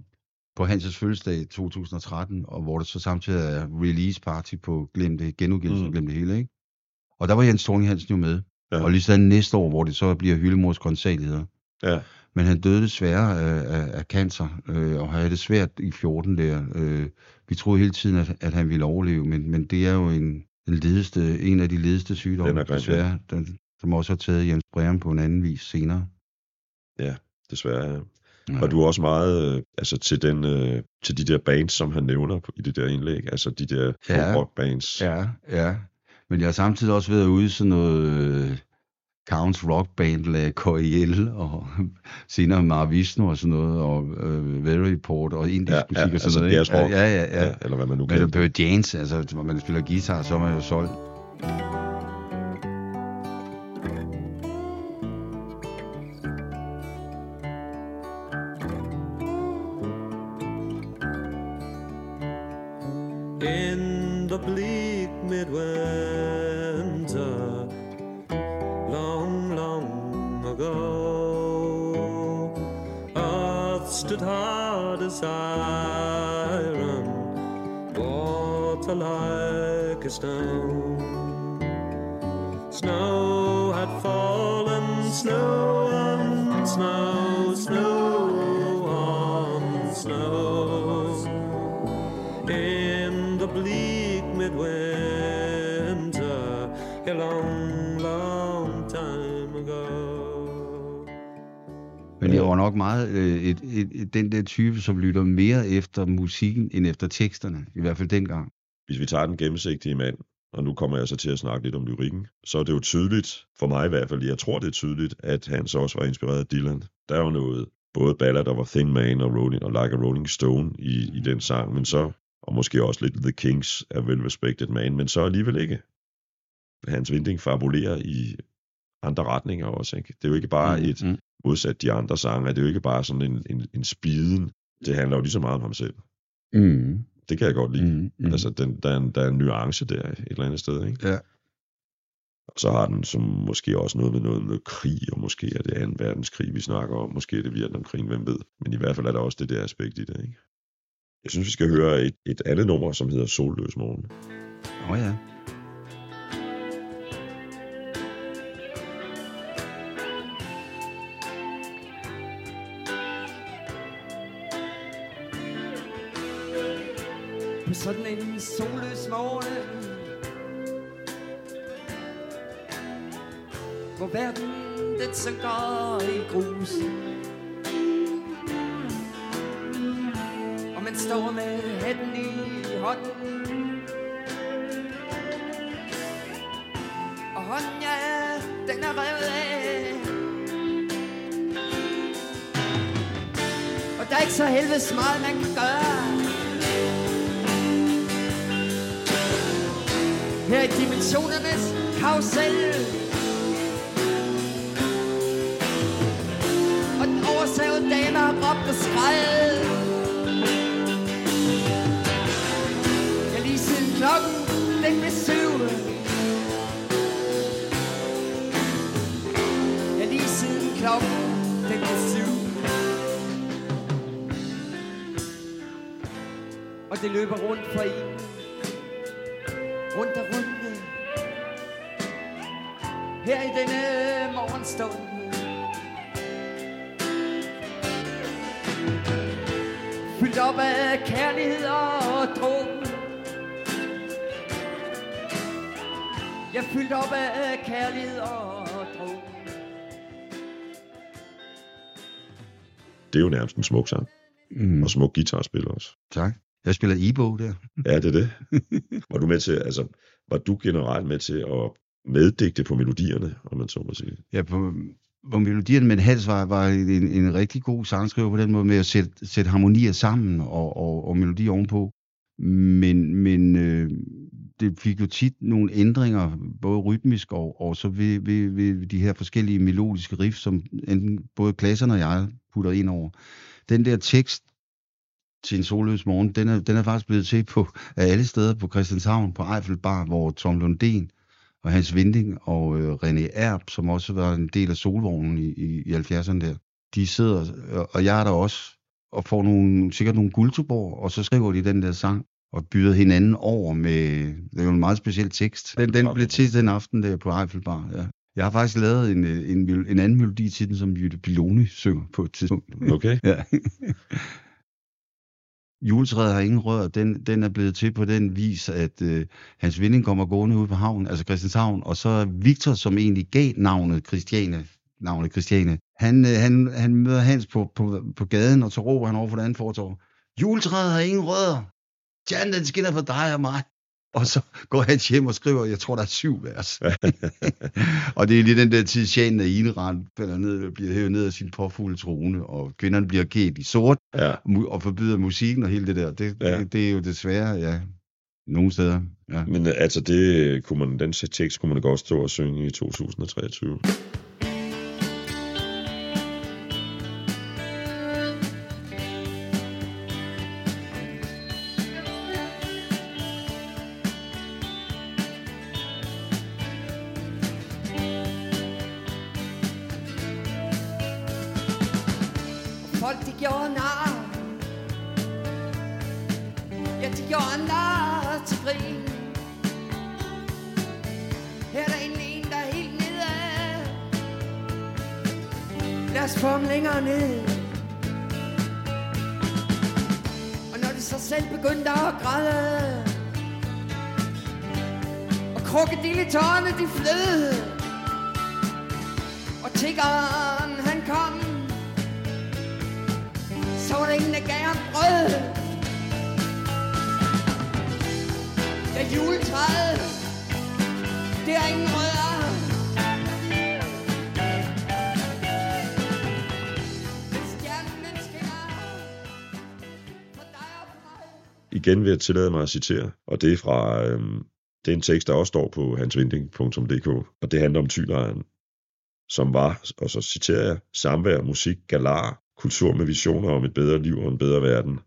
på Hans' fødselsdag i 2013, og hvor det så samtidig er release party på Glem det, genudgivelsen Mm. Glem det hele, ikke? Og der var Jens Thorning Hansen jo med. Ja. Og lige sådan næste år, hvor det så bliver Hyllemors grøntsageligheder. Ja, Men han døde desværre af, af, af cancer, øh, og havde det svært i 14 der. Øh, vi troede hele tiden, at, at han ville overleve, men, men det er jo en, den ledeste, en af de ledeste sygdomme, Den er grim, ja. desværre, den, som også har taget Jens Breum på en anden vis senere. desværre. Ja. Ja. Og du er også meget øh, altså til, den, øh, til de der bands, som han nævner på- i det der indlæg, altså de der Ja. rock bands. Ja, ja. Men jeg har samtidig også været ude i sådan noget øh, Counts Rock Band, La Coyel, og (laughs) senere Maravishnu og sådan noget, og øh, Very Report og indisk Ja, musik ja, og sådan altså noget. jazzrock. Ja, ja, ja. ja. Eller hvad man nu Men kan. det behøver dance, altså når man spiller guitar, så er man jo solgt. Nok meget øh, et, et, et, den der type, som lytter mere efter musikken, end efter teksterne. I hvert fald dengang. Hvis vi tager den gennemsigtige mand, og nu kommer jeg så til at snakke lidt om lyrikken, så er det jo tydeligt, for mig i hvert fald, jeg tror det er tydeligt, at han så også var inspireret af Dylan. Der er jo noget, både ballad, der var Thin Man og, Rolling, og Like a Rolling Stone i, i den sang, men så, og måske også lidt The Kings er Well Respected Man, men så alligevel ikke. Hans Vinding fabulerer i andre retninger også, ikke? Det er jo ikke bare et, Mm. Modsat de andre sange, det er jo ikke bare sådan en, en, en spiden. Det handler jo lige så meget om ham selv. Mm. Det kan jeg godt lide. Mm. Mm. Mm. Altså, den, der, er en, der er en nuance der et eller andet sted, ikke? Ja. Og så har den som måske også noget med noget med krig, og måske er det 2. verdenskrig, vi snakker om, måske er det Vietnamkrigen, hvem ved. Men i hvert fald er der også det der aspekt i det, ikke? Jeg synes, vi skal høre et, et andet nummer, som hedder Solløs Morgen. Åh oh, ja. På sådan en solløs morgen. Hvor verden den går i grus. Og man står med hatten i hånden. Og hånden, ja, den er revet af. Og der er ikke så helvedes meget, man kan gøre. Dimensionernes karusel Og den oversavede dame har råbt og skrejet Jeg lige siden klokken den blev syv. Jeg lige siden klokken den blev syv. Og det løber rundt for en her i denne morgenstund. Fyldt op af kærlighed og dråben. Jeg er fyldt op af kærlighed og dråben. Det er jo nærmest en smuk sang, Mm. og smuk guitarspil også. Tak. Jeg spiller e-bog der. Ja, det er det. (laughs) var du med til, altså, var du generelt med til at meddigte på melodierne, om man så må sige? Ja, på, på melodierne, men Hals var, var en, en rigtig god sangskriver på den måde med at sætte, sætte harmonier sammen og, og, og melodier ovenpå. Men, men øh, det fik jo tit nogle ændringer, både rytmisk og, og så ved, ved, ved de her forskellige melodiske riff, som enten både klasserne og jeg putter ind over. Den der tekst til en solløs morgen, den er, den er faktisk blevet til på alle steder på Christianshavn, på Eiffelbar, hvor Tom Lundén og Hans Vinding og øh, René Erb, som også var en del af solvognen i, i, i 70'erne der, de sidder, og, og jeg er der også, og får nogle, sikkert nogle guldtuborg, og så skriver de den der sang. og byder hinanden over med, det er jo en meget speciel tekst. Den, den blev til den aften der på Eiffelbar, ja. Jeg har faktisk lavet en, øh, en, en anden melodi til den, som Jytte Piloni synger på et tidspunkt. Okay. (laughs) Ja. Juletræet har ingen rør. Den, den er blevet til på den vis, at øh, hans vinding kommer gående ud på havnen, altså Christianshavn, og så Victor, som egentlig gav navnet Christiane, navnet Christiane, han, øh, han, han møder Hans på, på, på gaden, og så råber han over for den andet fortår, juletræet har ingen rødder. Stjernen, den skinner for dig og mig. Og så går han hjem og skriver, jeg tror, der er syv vers. (laughs) og det er lige den der tid, Shanen af Ineran falder ned, bliver hævet ned af sin påfulde trone, og kvinderne bliver kædt i sort, Ja. og forbyder musikken og hele det der. Det, Ja. ja. det, det er jo desværre, ja, nogle steder. Ja. Men øh, altså, det kunne man, den tekst kunne man godt stå og synge i 2023. så var der ingen, der gav ham brød. Da juletræet, det er ingen rødder. Igen vil jeg tillade mig at citere, og det er fra øhm, det er en tekst, der også står på hansvinding.dk, og det handler om tylejren, som var, og så citerer jeg, samvær, musik, galar, kultur med visioner om et bedre liv og en bedre verden.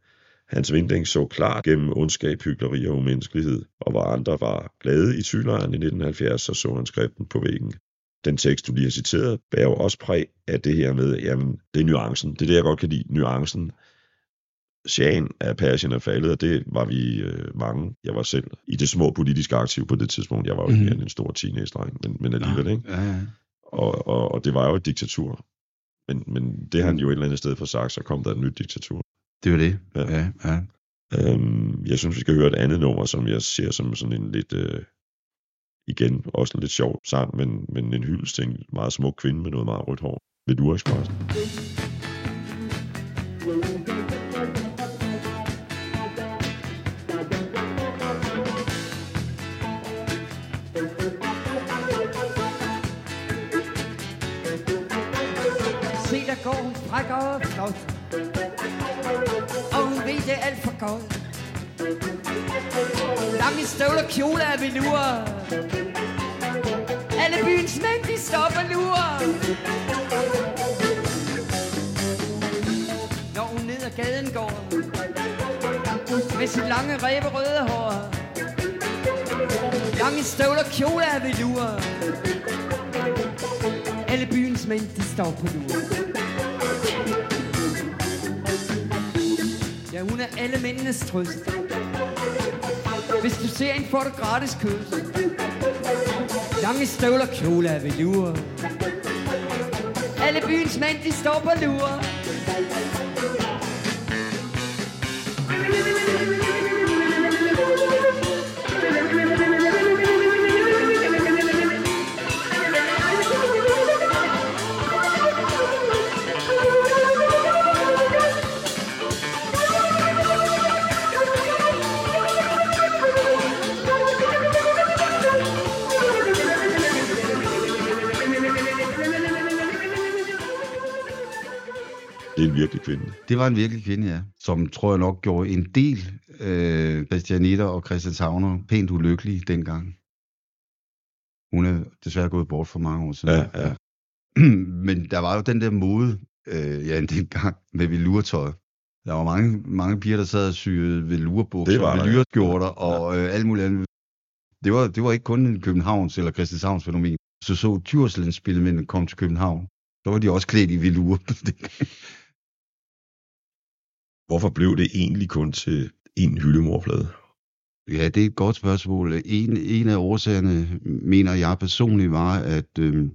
Hans Vinding så klart gennem ondskab, hyggeleri og umenneskelighed, og hvor andre var glade i tylejren i 1970, så så han skriften på væggen. Den tekst, du lige har citeret, bærer jo også præg af det her med, jamen, det er nuancen. Det er det, jeg godt kan lide, nuancen. Shagen af Persien er faldet, og det var vi øh, mange. Jeg var selv i det små politiske aktiv på det tidspunkt. Jeg var jo Mhm. mere end en stor teenage-dreng, men, men alligevel, ikke? Ja, ja. Og, og, og det var jo et diktatur. Men, men det har han jo et eller andet sted for sagt, så kom der et nyt diktatur. Det er jo det. Ja. Ja, ja. Øhm, jeg synes, vi skal høre et andet nummer, som jeg ser som sådan en lidt, øh, igen, også en lidt sjov sang, men, men en hyldest til en meget smuk kvinde med noget meget rødt hår. Ved du Expressen? Se, går hun frækker og flot. Og hun ved, det er alt for godt. Lange støvler, kjole af velur. Alle byens mænd, de stopper lurer. Når hun ned ad gaden går. Med sit lange ræberøde hår. Lange støvler, kjole af velur. Alle byens mænd, de står på lurer. Ja, hun er alle mændenes trøst. Hvis du ser en, får du gratis kys. Lange støvler, kjole af velur. Alle byens mænd, de står på lure. Virkelig kvinde. Det var en virkelig kvinde, ja. Som tror jeg nok gjorde en del øh, Christianitter og Christianshavner pænt ulykkelige dengang. Hun er desværre gået bort for mange år siden. Ja, ja. (clears throat) Men der var jo den der mode, øh, ja, (laughs) dengang med velurtøj. Der var mange, mange piger, der sad og syede velurbukser, der, ja. velurskjorter og øh, alt muligt andet. Det var, det var ikke kun en Københavns eller Christianshavns fænomen. Så så Djurslands spillemændene kom til København. Så var de også klædt i velur. (laughs) Hvorfor blev det egentlig kun til en hyldemorplade? Ja, det er et godt spørgsmål. En, en af årsagerne, mener jeg personligt, var, at øh,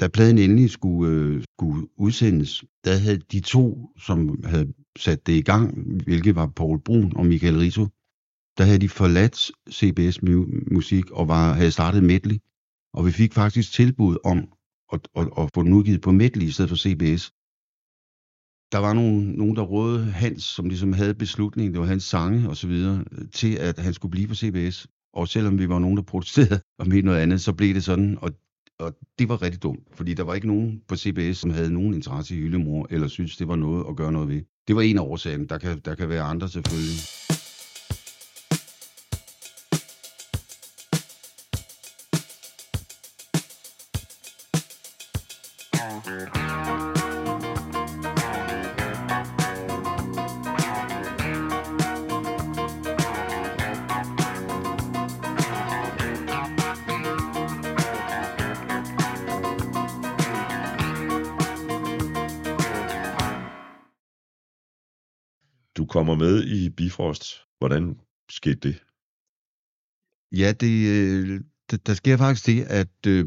da pladen endelig skulle, øh, skulle udsendes, der havde de to, som havde sat det i gang, hvilket var Paul Brun og Michael Rito, der havde de forladt CBS Musik og var, havde startet Medley. Og vi fik faktisk tilbud om at, at, at få den udgivet på Medley i stedet for CBS. Der var nogen, nogen der rådede Hans, som ligesom havde beslutningen, det var hans sange og så videre, til at han skulle blive på CBS. Og selvom vi var nogen, der protesterede (laughs) og mente noget andet, så blev det sådan, og, og det var rigtig dumt, fordi der var ikke nogen på CBS, som havde nogen interesse i Hyllemor, eller synes det var noget at gøre noget ved. Det var en af årsagerne. Der kan, der kan være andre selvfølgelig. Kommer med i Bifrost. Hvordan skete det? Ja, det, øh, der, sker faktisk det, at øh,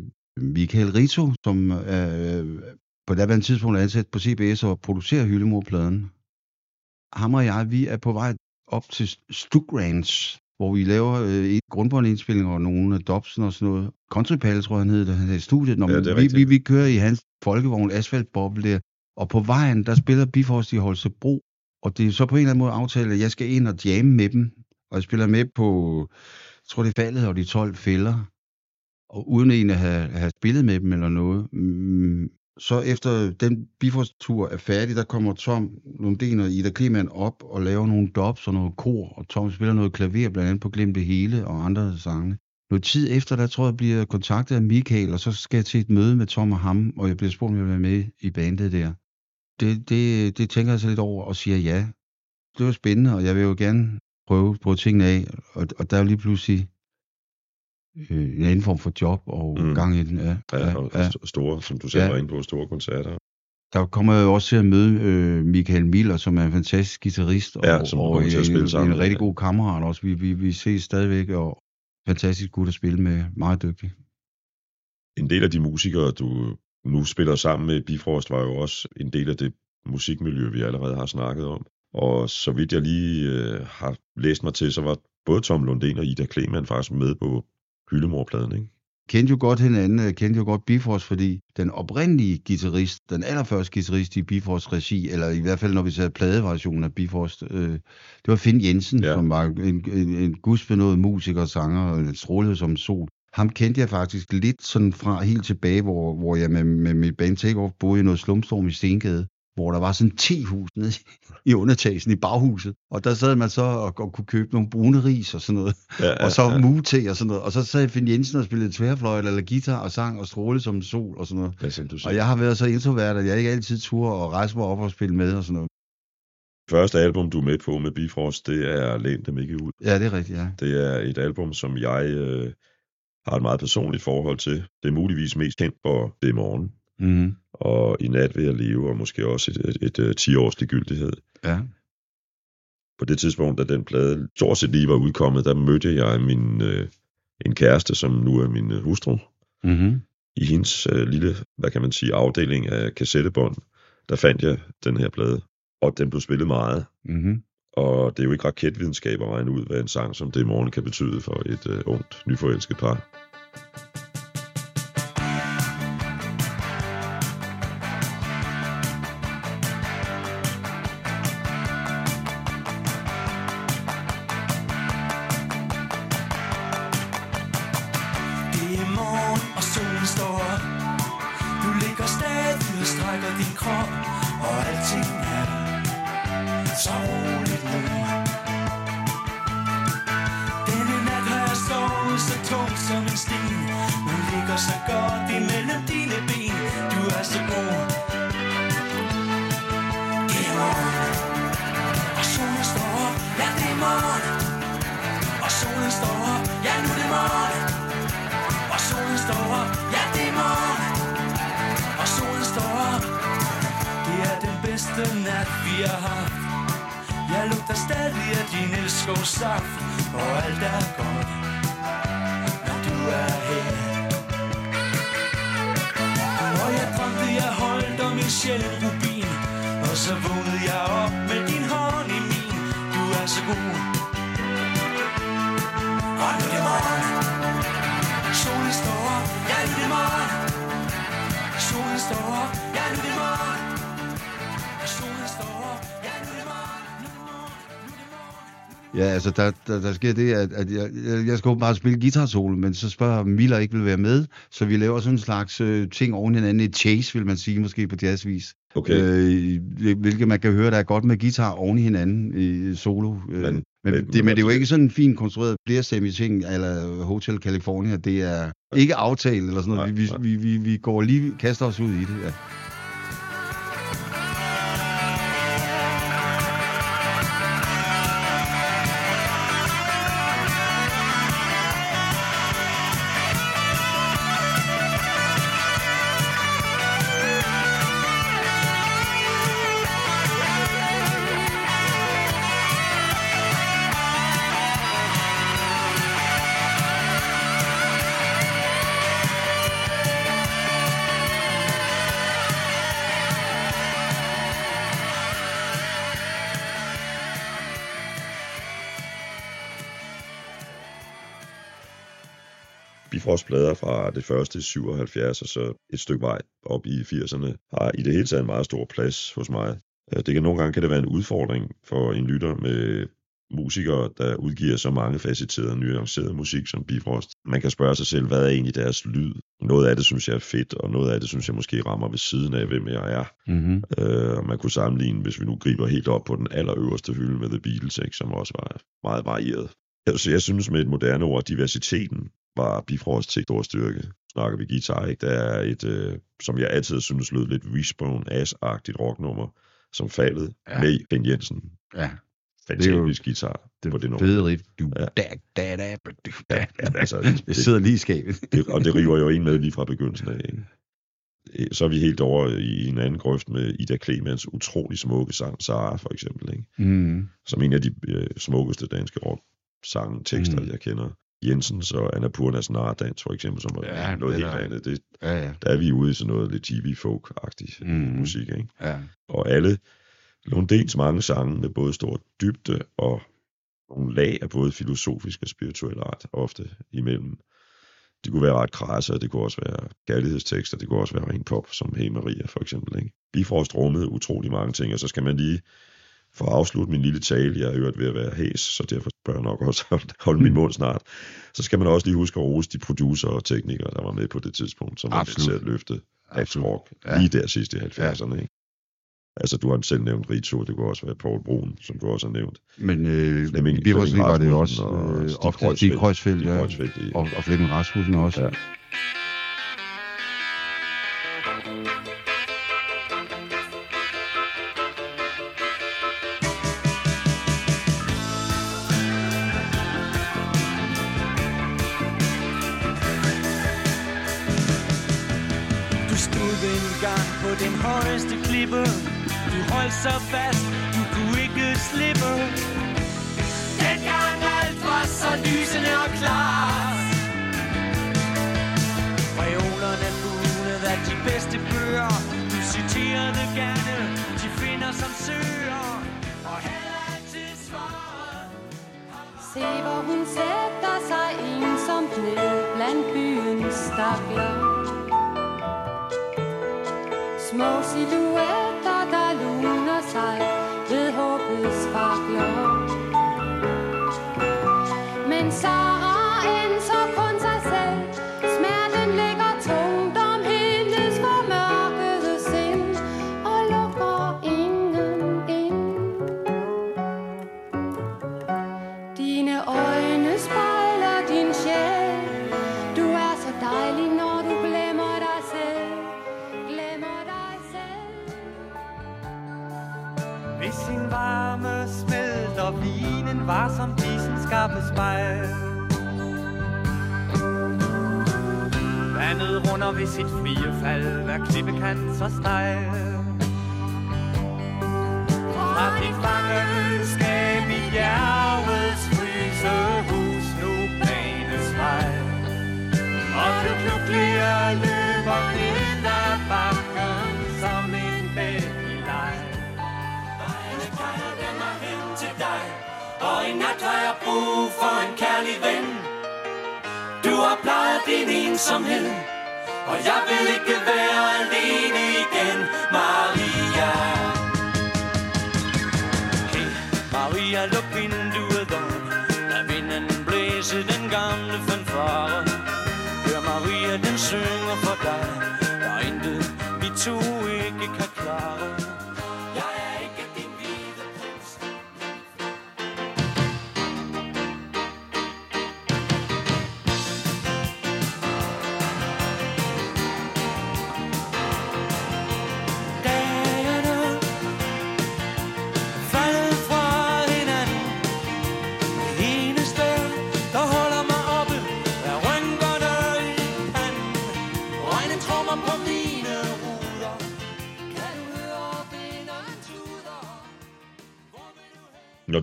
Michael Rito, som øh, på daværende tidspunkt er ansat på CBS og producerer Hyllemor-pladen, ham og jeg, vi er på vej op til Stuk Ranch, hvor vi laver øh, et grundbåndindspilling og nogle af Dobson og sådan noget. Country Palace, tror jeg, han hed han hed studiet. Når, Ja, vi, rigtigt. vi, vi kører i hans folkevogn, asfaltboble der, og på vejen, der spiller Bifrost i Holstebro, og det er så på en eller anden måde aftalt, at jeg skal ind og jamme med dem, og jeg spiller med på, jeg tror det er faldet og de 12 fælder, og uden egentlig at have, have spillet med dem eller noget. Mm, så efter den Bifrost-tur er færdig, der kommer Tom Lundin og Ida Kleman op og laver nogle dobs og noget kor, og Tom spiller noget klaver, blandt andet på Glem det Hele og andre sange. Noget tid efter, der tror jeg, bliver kontaktet af Michael, og så skal jeg til et møde med Tom og ham, og jeg bliver spurgt, om jeg vil være med i bandet der. Det, det, det tænker jeg så lidt over og siger ja. Det var spændende, og jeg vil jo gerne prøve på tingene af, og, og der er jo lige pludselig øh, en anden form for job og Mm. gang i den. Ja, Ja, og ja. st- store, som du selv Ja. var inde på, store koncerter. Der kommer jeg jo også til at møde øh, Michael Miller, som er en fantastisk guitarist, og, Ja, som og kommer til at en, spille sammen en rigtig ja. god kammerat også. Vi, vi, vi ses stadigvæk, og fantastisk gut at spille med. Meget dygtig. En del af de musikere, du nu spiller sammen med Bifrost, var jo også en del af det musikmiljø, vi allerede har snakket om. Og så vidt jeg lige øh, har læst mig til, så var både Tom Lundin og Ida Kleman faktisk med på Hyllemor-pladen, ikke? kendte jo godt hinanden, jeg kendte jo godt Bifrost, fordi den oprindelige guitarist, den allerførste guitarist i Bifrost regi, eller i hvert fald når vi ser pladeversionen af Bifrost, øh, det var Finn Jensen, Ja. som var en, en, en gudsbenået musiker, sanger, og en strålede som sol. Ham kendte jeg faktisk lidt sådan fra helt tilbage, hvor, hvor jeg med, med mit band Takeoff boede i noget slumstorm i Stengade, hvor der var sådan 10 hus nede i undertagelsen i baghuset, og der sad man så og, og kunne købe nogle brune ris og sådan noget Ja, og så mute og sådan noget. Og så sad Finn Jensen og spillede tværfløjt eller guitar og sang og strålede som sol og sådan noget. Ja. Og jeg har været så introvert, at jeg ikke altid turde og rejse mig op og spille med og sådan noget. Første album, du er med på med Bifrost, det er Læn dem ikke ud. Ja, det er rigtigt, ja. Det er et album, som jeg øh, har et meget personligt forhold til. Det er muligvis mest kendt for Det morgen, Mm-hmm. og I nat vil jeg leve, og måske også et, et, et, et 10-års gyldighed. Ja. På det tidspunkt, da den plade stort set lige var udkommet, der mødte jeg min, øh, en kæreste, som nu er min øh, hustru. Mm-hmm. I hendes øh, lille, hvad kan man sige, afdeling af kassettebånd, der fandt jeg den her plade, og den blev spillet meget. Mm-hmm. Og det er jo ikke raketvidenskab at regne ud, hvad en sang som det i morgen kan betyde for et øh, ungt, nyforelsket par. Sker det, at, at jeg, jeg- skal åbenbart spille guitar-solo, men så spørger Miller ikke vil være med, så vi laver sådan en slags øh, ting oven i hinanden, et chase, vil man sige, måske på jazzvis. Okay. Øh, hvilket man kan høre, der er godt med guitar oven i hinanden i solo. Øh, Men- men, det, men det er jo ikke sådan en fint konstrueret flerstemmig ting, eller Hotel California. Det er ikke aftalt eller sådan noget. Nej, Vi, nej. vi, vi, vi går lige, kaster os ud i det. Ja. Bifrost plader fra det første i 77 og så et stykke vej op i 80'erne har i det hele taget en meget stor plads hos mig. Øh, Det kan nogle gange kan det være en udfordring for en lytter med musikere, der udgiver så mange facetterede, nuancerede musik som Bifrost. Man kan spørge sig selv, hvad er egentlig deres lyd? Noget af det synes jeg er fedt, og noget af det synes jeg måske rammer ved siden af, hvem jeg er. Mm-hmm. Øh, og man kunne sammenligne, hvis vi nu griber helt op på den allerøverste hylde med The Beatles, ikke, som også var meget varieret. Altså, jeg synes med et moderne ord, diversiteten var Bifrost til stor styrke. Snakker vi guitar, ikke? Der er et, øh, som jeg altid synes lød lidt Wishbone Ass-agtigt rocknummer, som faldet Ja. med Ben Jensen. Ja, Fantastisk guitar det på det nummer. fede riff. Du, Ja. da, da, da, da, da. Ja, altså, (laughs) Det det, sidder lige i skabet. (laughs) det, og det river jo en med lige fra begyndelsen af. Ikke? Øh, Så er vi helt over i en anden grøft med Ida Clemens utrolig smukke sang, Sara for eksempel. Ikke? Mm. som en af de øh, smukkeste danske rock sange tekster, Mm. mm. jeg kender. Jensens og Annapurnas Nardans for eksempel, som er Ja, noget det helt er- andet. Det, Ja, ja. der er vi ude i sådan noget lidt TV-folk-agtigt Mm. mm. musik. Ikke? ja. Og alle Lundens mange sange med både stor dybde og nogle lag af både filosofisk og spirituel art ofte imellem. Det kunne være ret krasse, og det kunne også være kærlighedstekster, det kunne også være ren pop, som Hey Maria for eksempel. Ikke? Bifrost rummede utrolig mange ting, og så skal man lige for at afslutte min lille tale, jeg er øvrigt ved at være hæs, så derfor bør jeg nok også holde- min mund snart, så skal man også lige huske at rose de producer og teknikere, der var med på det tidspunkt, som var med Absolut. til at løfte rock Ja. lige der sidst i 70'erne. Ikke? Altså, du har selv nævnt Rito, det kunne også være Paul Brun, som du også har nævnt. Men øh, Flemming- i Bifrost Flemming var det også og øh, Stig Stig ja. Og, og Flemming Rasmussen også. Ja. På den højeste klippe Du holdt så fast, du kunne ikke slippe. Dengang alt var så lysende og klart. Reolerne bugnede af de bedste bøger. Du citerede gerne, de finder som søger. Og havde altid svaret. Se, hvor hun sætter sig ensomt ned blandt byens stakler. Små silhuetter, under ved sit frie fald Hver klippekant så stejl Fra dit fangenskab i bjergets frysehus Nu banes vej. Og du klubbliger løber ned ad bakken Som en bæk i leg. Vejene kalder den mig hen til dig Og i nat har jeg brug for en kærlig ven. Du har plejet din ensomhed og jeg vil ikke være alene igen, Maria. Hey, Maria, luk vinduet op. Lad vinden blæse den gamle fanfare. Hør Maria, den synger for dig. Der er intet, vi to ikke kan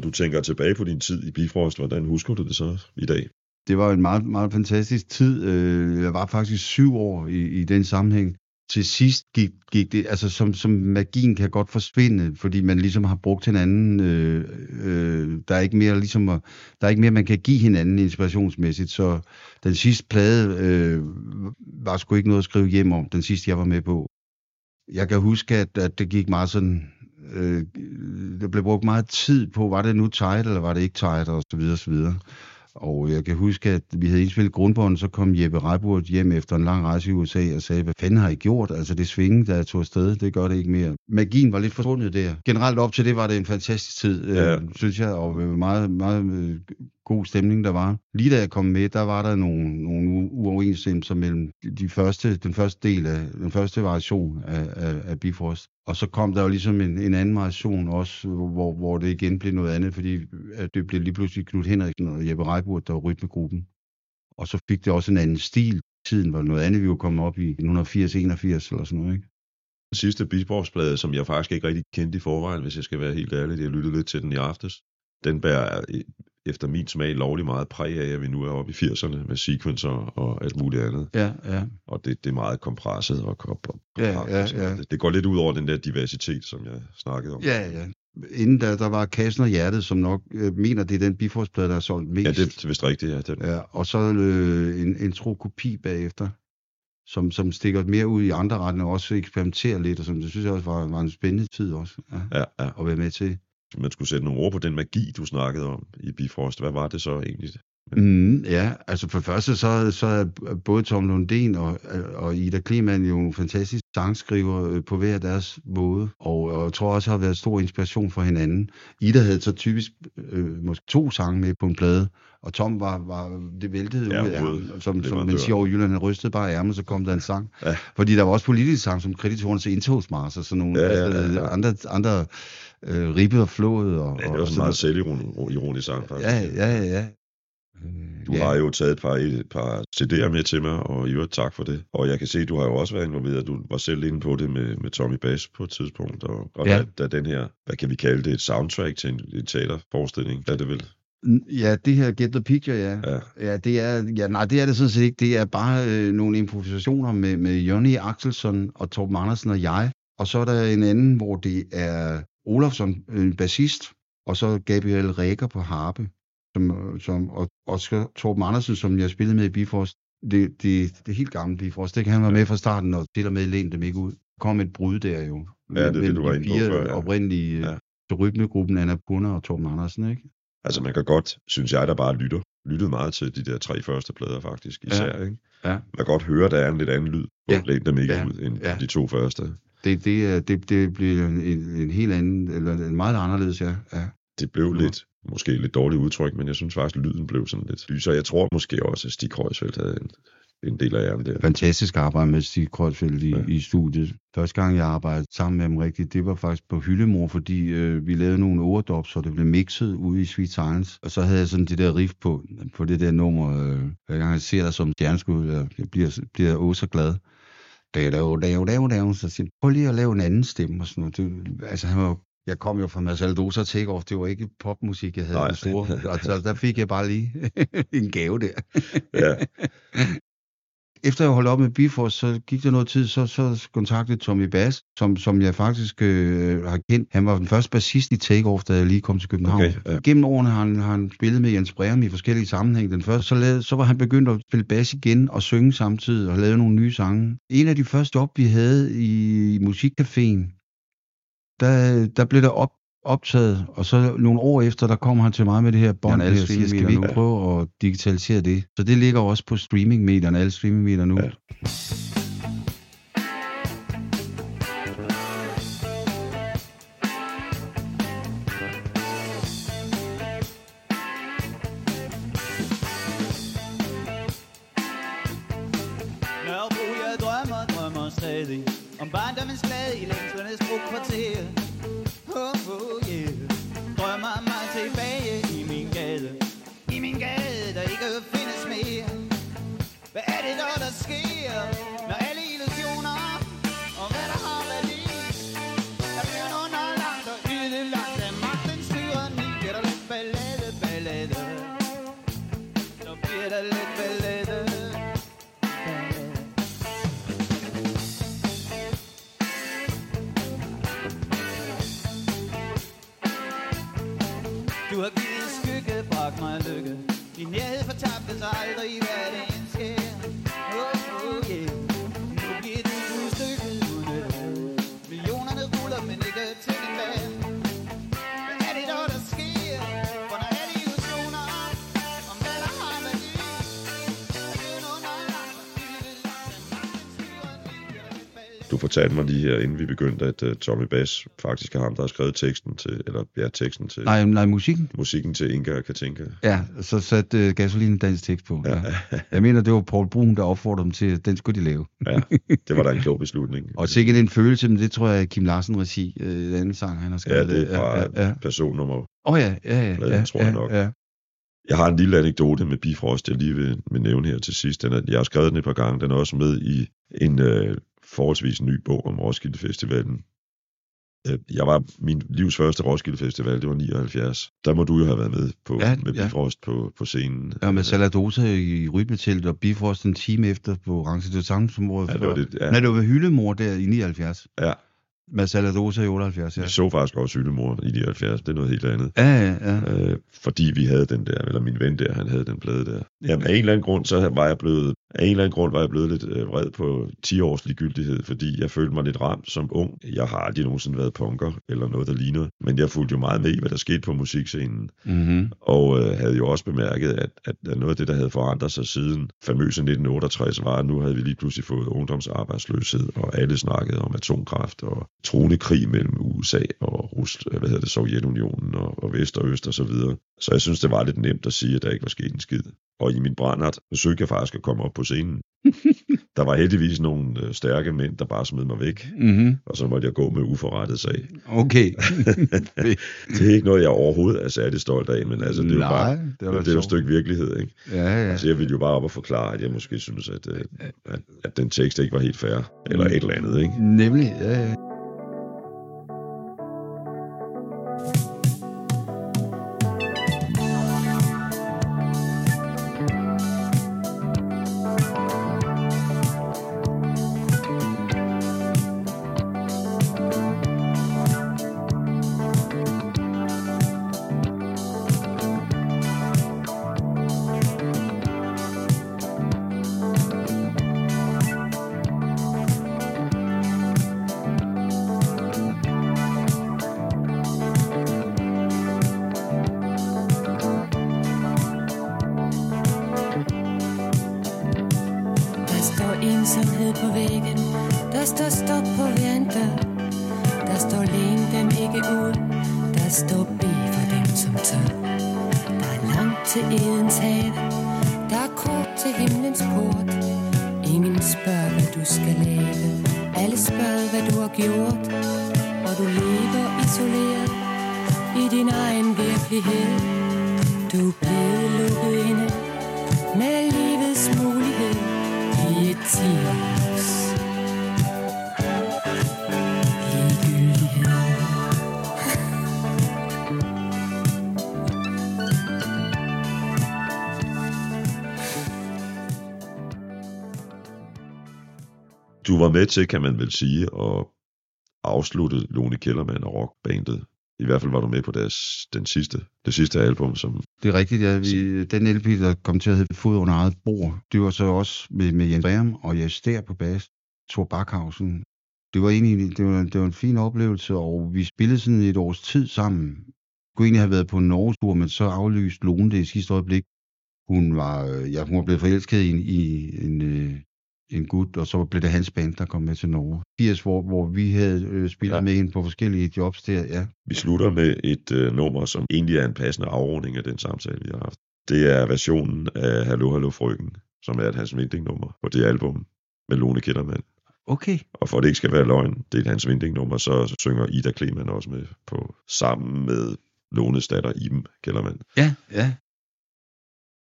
du tænker tilbage på din tid i Bifrost, hvordan husker du det så i dag? Det var en meget, meget fantastisk tid. Øh, jeg var faktisk syv år i, i den sammenhæng. Til sidst gik, gik det, altså som, som magien kan godt forsvinde, fordi man ligesom har brugt hinanden. Øh, øh, der er ikke mere ligesom, der er ikke mere, man kan give hinanden inspirationsmæssigt. Så den sidste plade øh, var sgu ikke noget at skrive hjem om, den sidste jeg var med på. Jeg kan huske, at, at det gik meget sådan, øh, der blev brugt meget tid på, var det nu tight, eller var det ikke tight, og så videre, og så videre. Og jeg kan huske, at vi havde indspillet grundbånd, så kom Jeppe Reiburt hjem efter en lang rejse i USA og sagde, hvad fanden har I gjort? Altså det svinge, der tog afsted, det gør det ikke mere. Magien var lidt forsvundet der. Generelt op til det var det en fantastisk tid, Ja. øh, synes jeg, og meget, meget øh, god stemning, der var. Lige da jeg kom med, der var der nogle, nogle uoverensstemmelser mellem de første, den første del af, den første variation af, af, af Bifrost. Og så kom der jo ligesom en, en anden variation også, hvor, hvor det igen blev noget andet, fordi at det blev lige pludselig Knud Henriksen og Jeppe Reiburt, der var rytmegruppen. Og så fik det også en anden stil. Tiden var noget andet, vi var kommet op i 180-81 eller sådan noget, ikke? Den sidste Bisborgsplade, som jeg faktisk ikke rigtig kendte i forvejen, hvis jeg skal være helt ærlig, jeg lyttede lidt til den i aftes, den bærer efter min smag lovlig meget præg af, at vi nu er oppe i 80'erne med sequencer og alt muligt andet. Ja, ja. Og det, det er meget kompresset og, og, og Ja, ja, ja. Det, det går lidt ud over den der diversitet, som jeg snakkede om. Ja, ja. Inden da, der var Kassen og Hjertet, som nok øh, mener, det er den Bifrostplade, der er solgt mest. Ja, det er vist rigtigt, ja. Den, Ja, og så øh, en intro kopi bagefter, som, som stikker mere ud i andre retninger, og også eksperimenterer lidt, og som det synes jeg også var, var en spændende tid også ja, ja, ja. at være med til. Man skulle sætte nogle ord på den magi, du snakkede om i Bifrost. Hvad var det så egentlig? Mm, ja, altså for det første, så, så er både Tom Lundin og, og Ida Kleman jo nogle fantastiske sangskriver øh, på hver deres måde, og, og jeg tror også har været stor inspiration for hinanden. Ida havde så typisk øh, måske to sange med på en plade, og Tom var, var det væltede Ja, ud af som, Det som man siger over Jylland, han rystede bare ærmet, så kom der en sang. Ja. Fordi der var også politisk sang, som kreditorernes indtogsmars og sådan nogle Ja, ja, altså, ja, ja. andre, andre øh, ribbet og flået. Og, Ja, det og, var og sådan meget selvironisk sang, faktisk. Ja, ja, ja. Du ja. har jo taget et par, et par CD'er med til mig, og i øvrigt tak for det. Og jeg kan se, at du har jo også været involveret. Du var selv inde på det med, med Tommy Bass på et tidspunkt. Og, og Ja. da, da den her, hvad kan vi kalde det, et soundtrack til en, en teaterforestilling, er det vel? Ja, det her Get the Picture, ja. Ja. Ja, det er, ja, nej, det er det sådan set ikke. Det er bare øh, nogle improvisationer med, med Jonny Axelsson og Torben Andersen og jeg. Og så er der en anden, hvor det er Olofsson, en bassist, og så Gabriel Rækker på harpe. Som, som, og, så Torben Andersen, som jeg spillede med i Bifrost. Det, det, det er helt gamle Bifrost. Det kan han var med fra starten, og til og med læn dem ikke ud. Kom et brud der jo. Ja, det det, du var de inde på før, ja. oprindelige Ja. rytmegruppen Anna Purner og Torben Andersen, ikke? Altså man kan godt, synes jeg, der bare lytter. Lyttede meget til de der tre første plader faktisk, især. Ja. Ikke? Ja. Man kan godt høre, der er en lidt anden lyd på Ja. ja. dem ikke Ja. ud, end Ja. de to første. Det, det, det, det bliver en, en, en helt anden, eller en meget anderledes, ja. ja. Det blev Mhm. lidt, måske lidt dårligt udtryk, men jeg synes faktisk, at lyden blev sådan lidt lysere. Jeg tror måske også, at Stig Kreuzfeldt havde en, en del af æren der. Fantastisk arbejde med Stig Kreuzfeldt i, ja. I studiet. Første gang, jeg arbejdede sammen med ham rigtigt, det var faktisk på Hyllemor, fordi øh, vi lavede nogle overdubs, så det blev mixet ude i Sweet Science. Og så havde jeg sådan det der riff på, på det der nummer, øh, hver gang jeg ser dig som stjerneskud, jeg, jeg bliver, bliver jeg så glad. Da, da, da, da, da, så siger han, prøv lige at lave en anden stemme og sådan noget. Det, altså, han var, jeg kom jo fra Masaldosa Takeoff, det var ikke popmusik, jeg havde Nej. den store. (laughs) Altså, der fik jeg bare lige (laughs) en gave der. Ja. (laughs) efter jeg holdt op med Bifrost, så gik der noget tid, så, så kontaktede Tommy Bass, som, som jeg faktisk øh, har kendt. Han var den første bassist i Takeoff, da jeg lige kom til København. Okay, ja. Gennem årene har han, har han spillet med Jens Breum i forskellige sammenhænge. Den første, så, lavede, så var han begyndt at spille bas igen og synge samtidig og lave nogle nye sange. En af de første job, vi havde i, i Musikcaféen, der, der blev der op, optaget, og så nogle år efter, der kom han til mig med det her bånd, Ja, alle det siger, skal vi- nu prøve at digitalisere det. Så det ligger også på streamingmedierne, alle streamingmedier nu. Ja. here. Fortabtes aldrig, hvad fortalte mig lige her, inden vi begyndte, at uh, Tommy Bass faktisk er ham, der har skrevet teksten til, eller ja, teksten til Nej, nej, musikken. musikken til Inga og Katinka. Ja, så satte uh, gasolin en dansk tekst på. Ja. Jeg mener, det var Paul Brun, der opfordrede dem til, at den skulle de lave. Ja, det var da en klog beslutning. Og sikkert en følelse, men det tror jeg Kim Larsen regi, øh, den anden sang, han har Ja, skrevet. det er fra ja, ja. personnummer. Åh oh, ja, ja, ja, Pladen, ja, tror jeg ja, nok. ja. Jeg har en lille anekdote med Bifrost, jeg lige vil, vil nævne her til sidst. Den er, jeg har skrevet den et par gange. Den er også med i en øh, forholdsvis ny bog om Roskilde Festivalen. Øh, Jeg var min livs første Roskilde Festival, det var 79. Der må du jo have været med på, Ja, med ja. Bifrost på, på scenen. Ja, med Saladosa i rytmetelt og Bifrost en time efter på Orange. Det var samme som året Ja, det var det, ja. Nej, det var ved Hyllemor der i 79. Ja, Med Saladosa i 78, ja. jeg så faktisk også Hyldemor i 79. Det er noget helt andet. Ja, ja, ja. Øh, fordi vi havde den der, eller min ven der, han havde den plade der. Jamen, af en eller anden grund, så var jeg blevet, af en eller anden grund var jeg blevet lidt øh, vred på 10 års ligegyldighed, fordi jeg følte mig lidt ramt som ung. Jeg har aldrig nogensinde været punker, eller noget, der ligner, men jeg fulgte jo meget med i, hvad der skete på musikscenen, Mm-hmm. og øh, havde jo også bemærket, at, at noget af det, der havde forandret sig siden famøse 1968, var, at nu havde vi lige pludselig fået ungdomsarbejdsløshed, og alle snakkede om atomkraft og troende krig mellem USA og Rus, hvad hedder det, Sovjetunionen og, og Vest og Øst og så videre. Så jeg synes, det var lidt nemt at sige, at der ikke var sket en skid. Og i min brændert forsøgte jeg faktisk at komme op på scenen. (laughs) der var heldigvis nogle øh, stærke mænd, der bare smed mig væk, Mm-hmm. og så måtte jeg gå med uforrettet sag. Okay. (laughs) Det er ikke noget, jeg overhovedet er særlig stolt af, men altså, det er jo Nej, bare det var det er jo et stykke virkelighed, ikke? ja, ja. Altså, jeg ville jo bare op og forklare, at jeg måske synes, at, øh, at, at den tekst ikke var helt fair, eller et eller andet, ikke? Nemlig, ja, ja. Med til, kan man vel sige, og afsluttede Lone Kellermann og rockbandet. I hvert fald var du med på deres, den sidste, det sidste album, som... Det er rigtigt, ja. Vi, den LP, der kom til at hedde Fod under eget bord, det var så også med, med Jens Breum og Jes der på bas, Thor Backhausen. Det var egentlig det var, det var en fin oplevelse, og vi spillede sådan et års tid sammen. Jeg kunne egentlig have været på en tur, men så aflyste Lone det i sidste øjeblik. Hun var, øh, ja, hun var blevet forelsket i en, i en, øh, en gut, og så blev det hans band, der kom med til Norge. 80, hvor, hvor vi havde øh, spillet ja. med hende på forskellige jobs der, ja. Vi slutter med et øh, nummer, som egentlig er en passende afrunding af den samtale, vi har haft. Det er versionen af Hallo Hallo Frøken, som er et hans nummer på det album med Lone Kittermann. Okay. Og for at det ikke skal være løgn, det er et hans nummer, så synger Ida Kleman også med på, sammen med Lones datter Iben Kellermann. Ja, ja.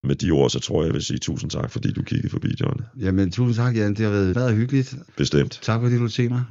Med de ord, så tror jeg, jeg vil sige tusind tak, fordi du kiggede forbi, John. Jamen, tusind tak, Jan. Det har været meget hyggeligt. Bestemt. Tak, fordi du se mig.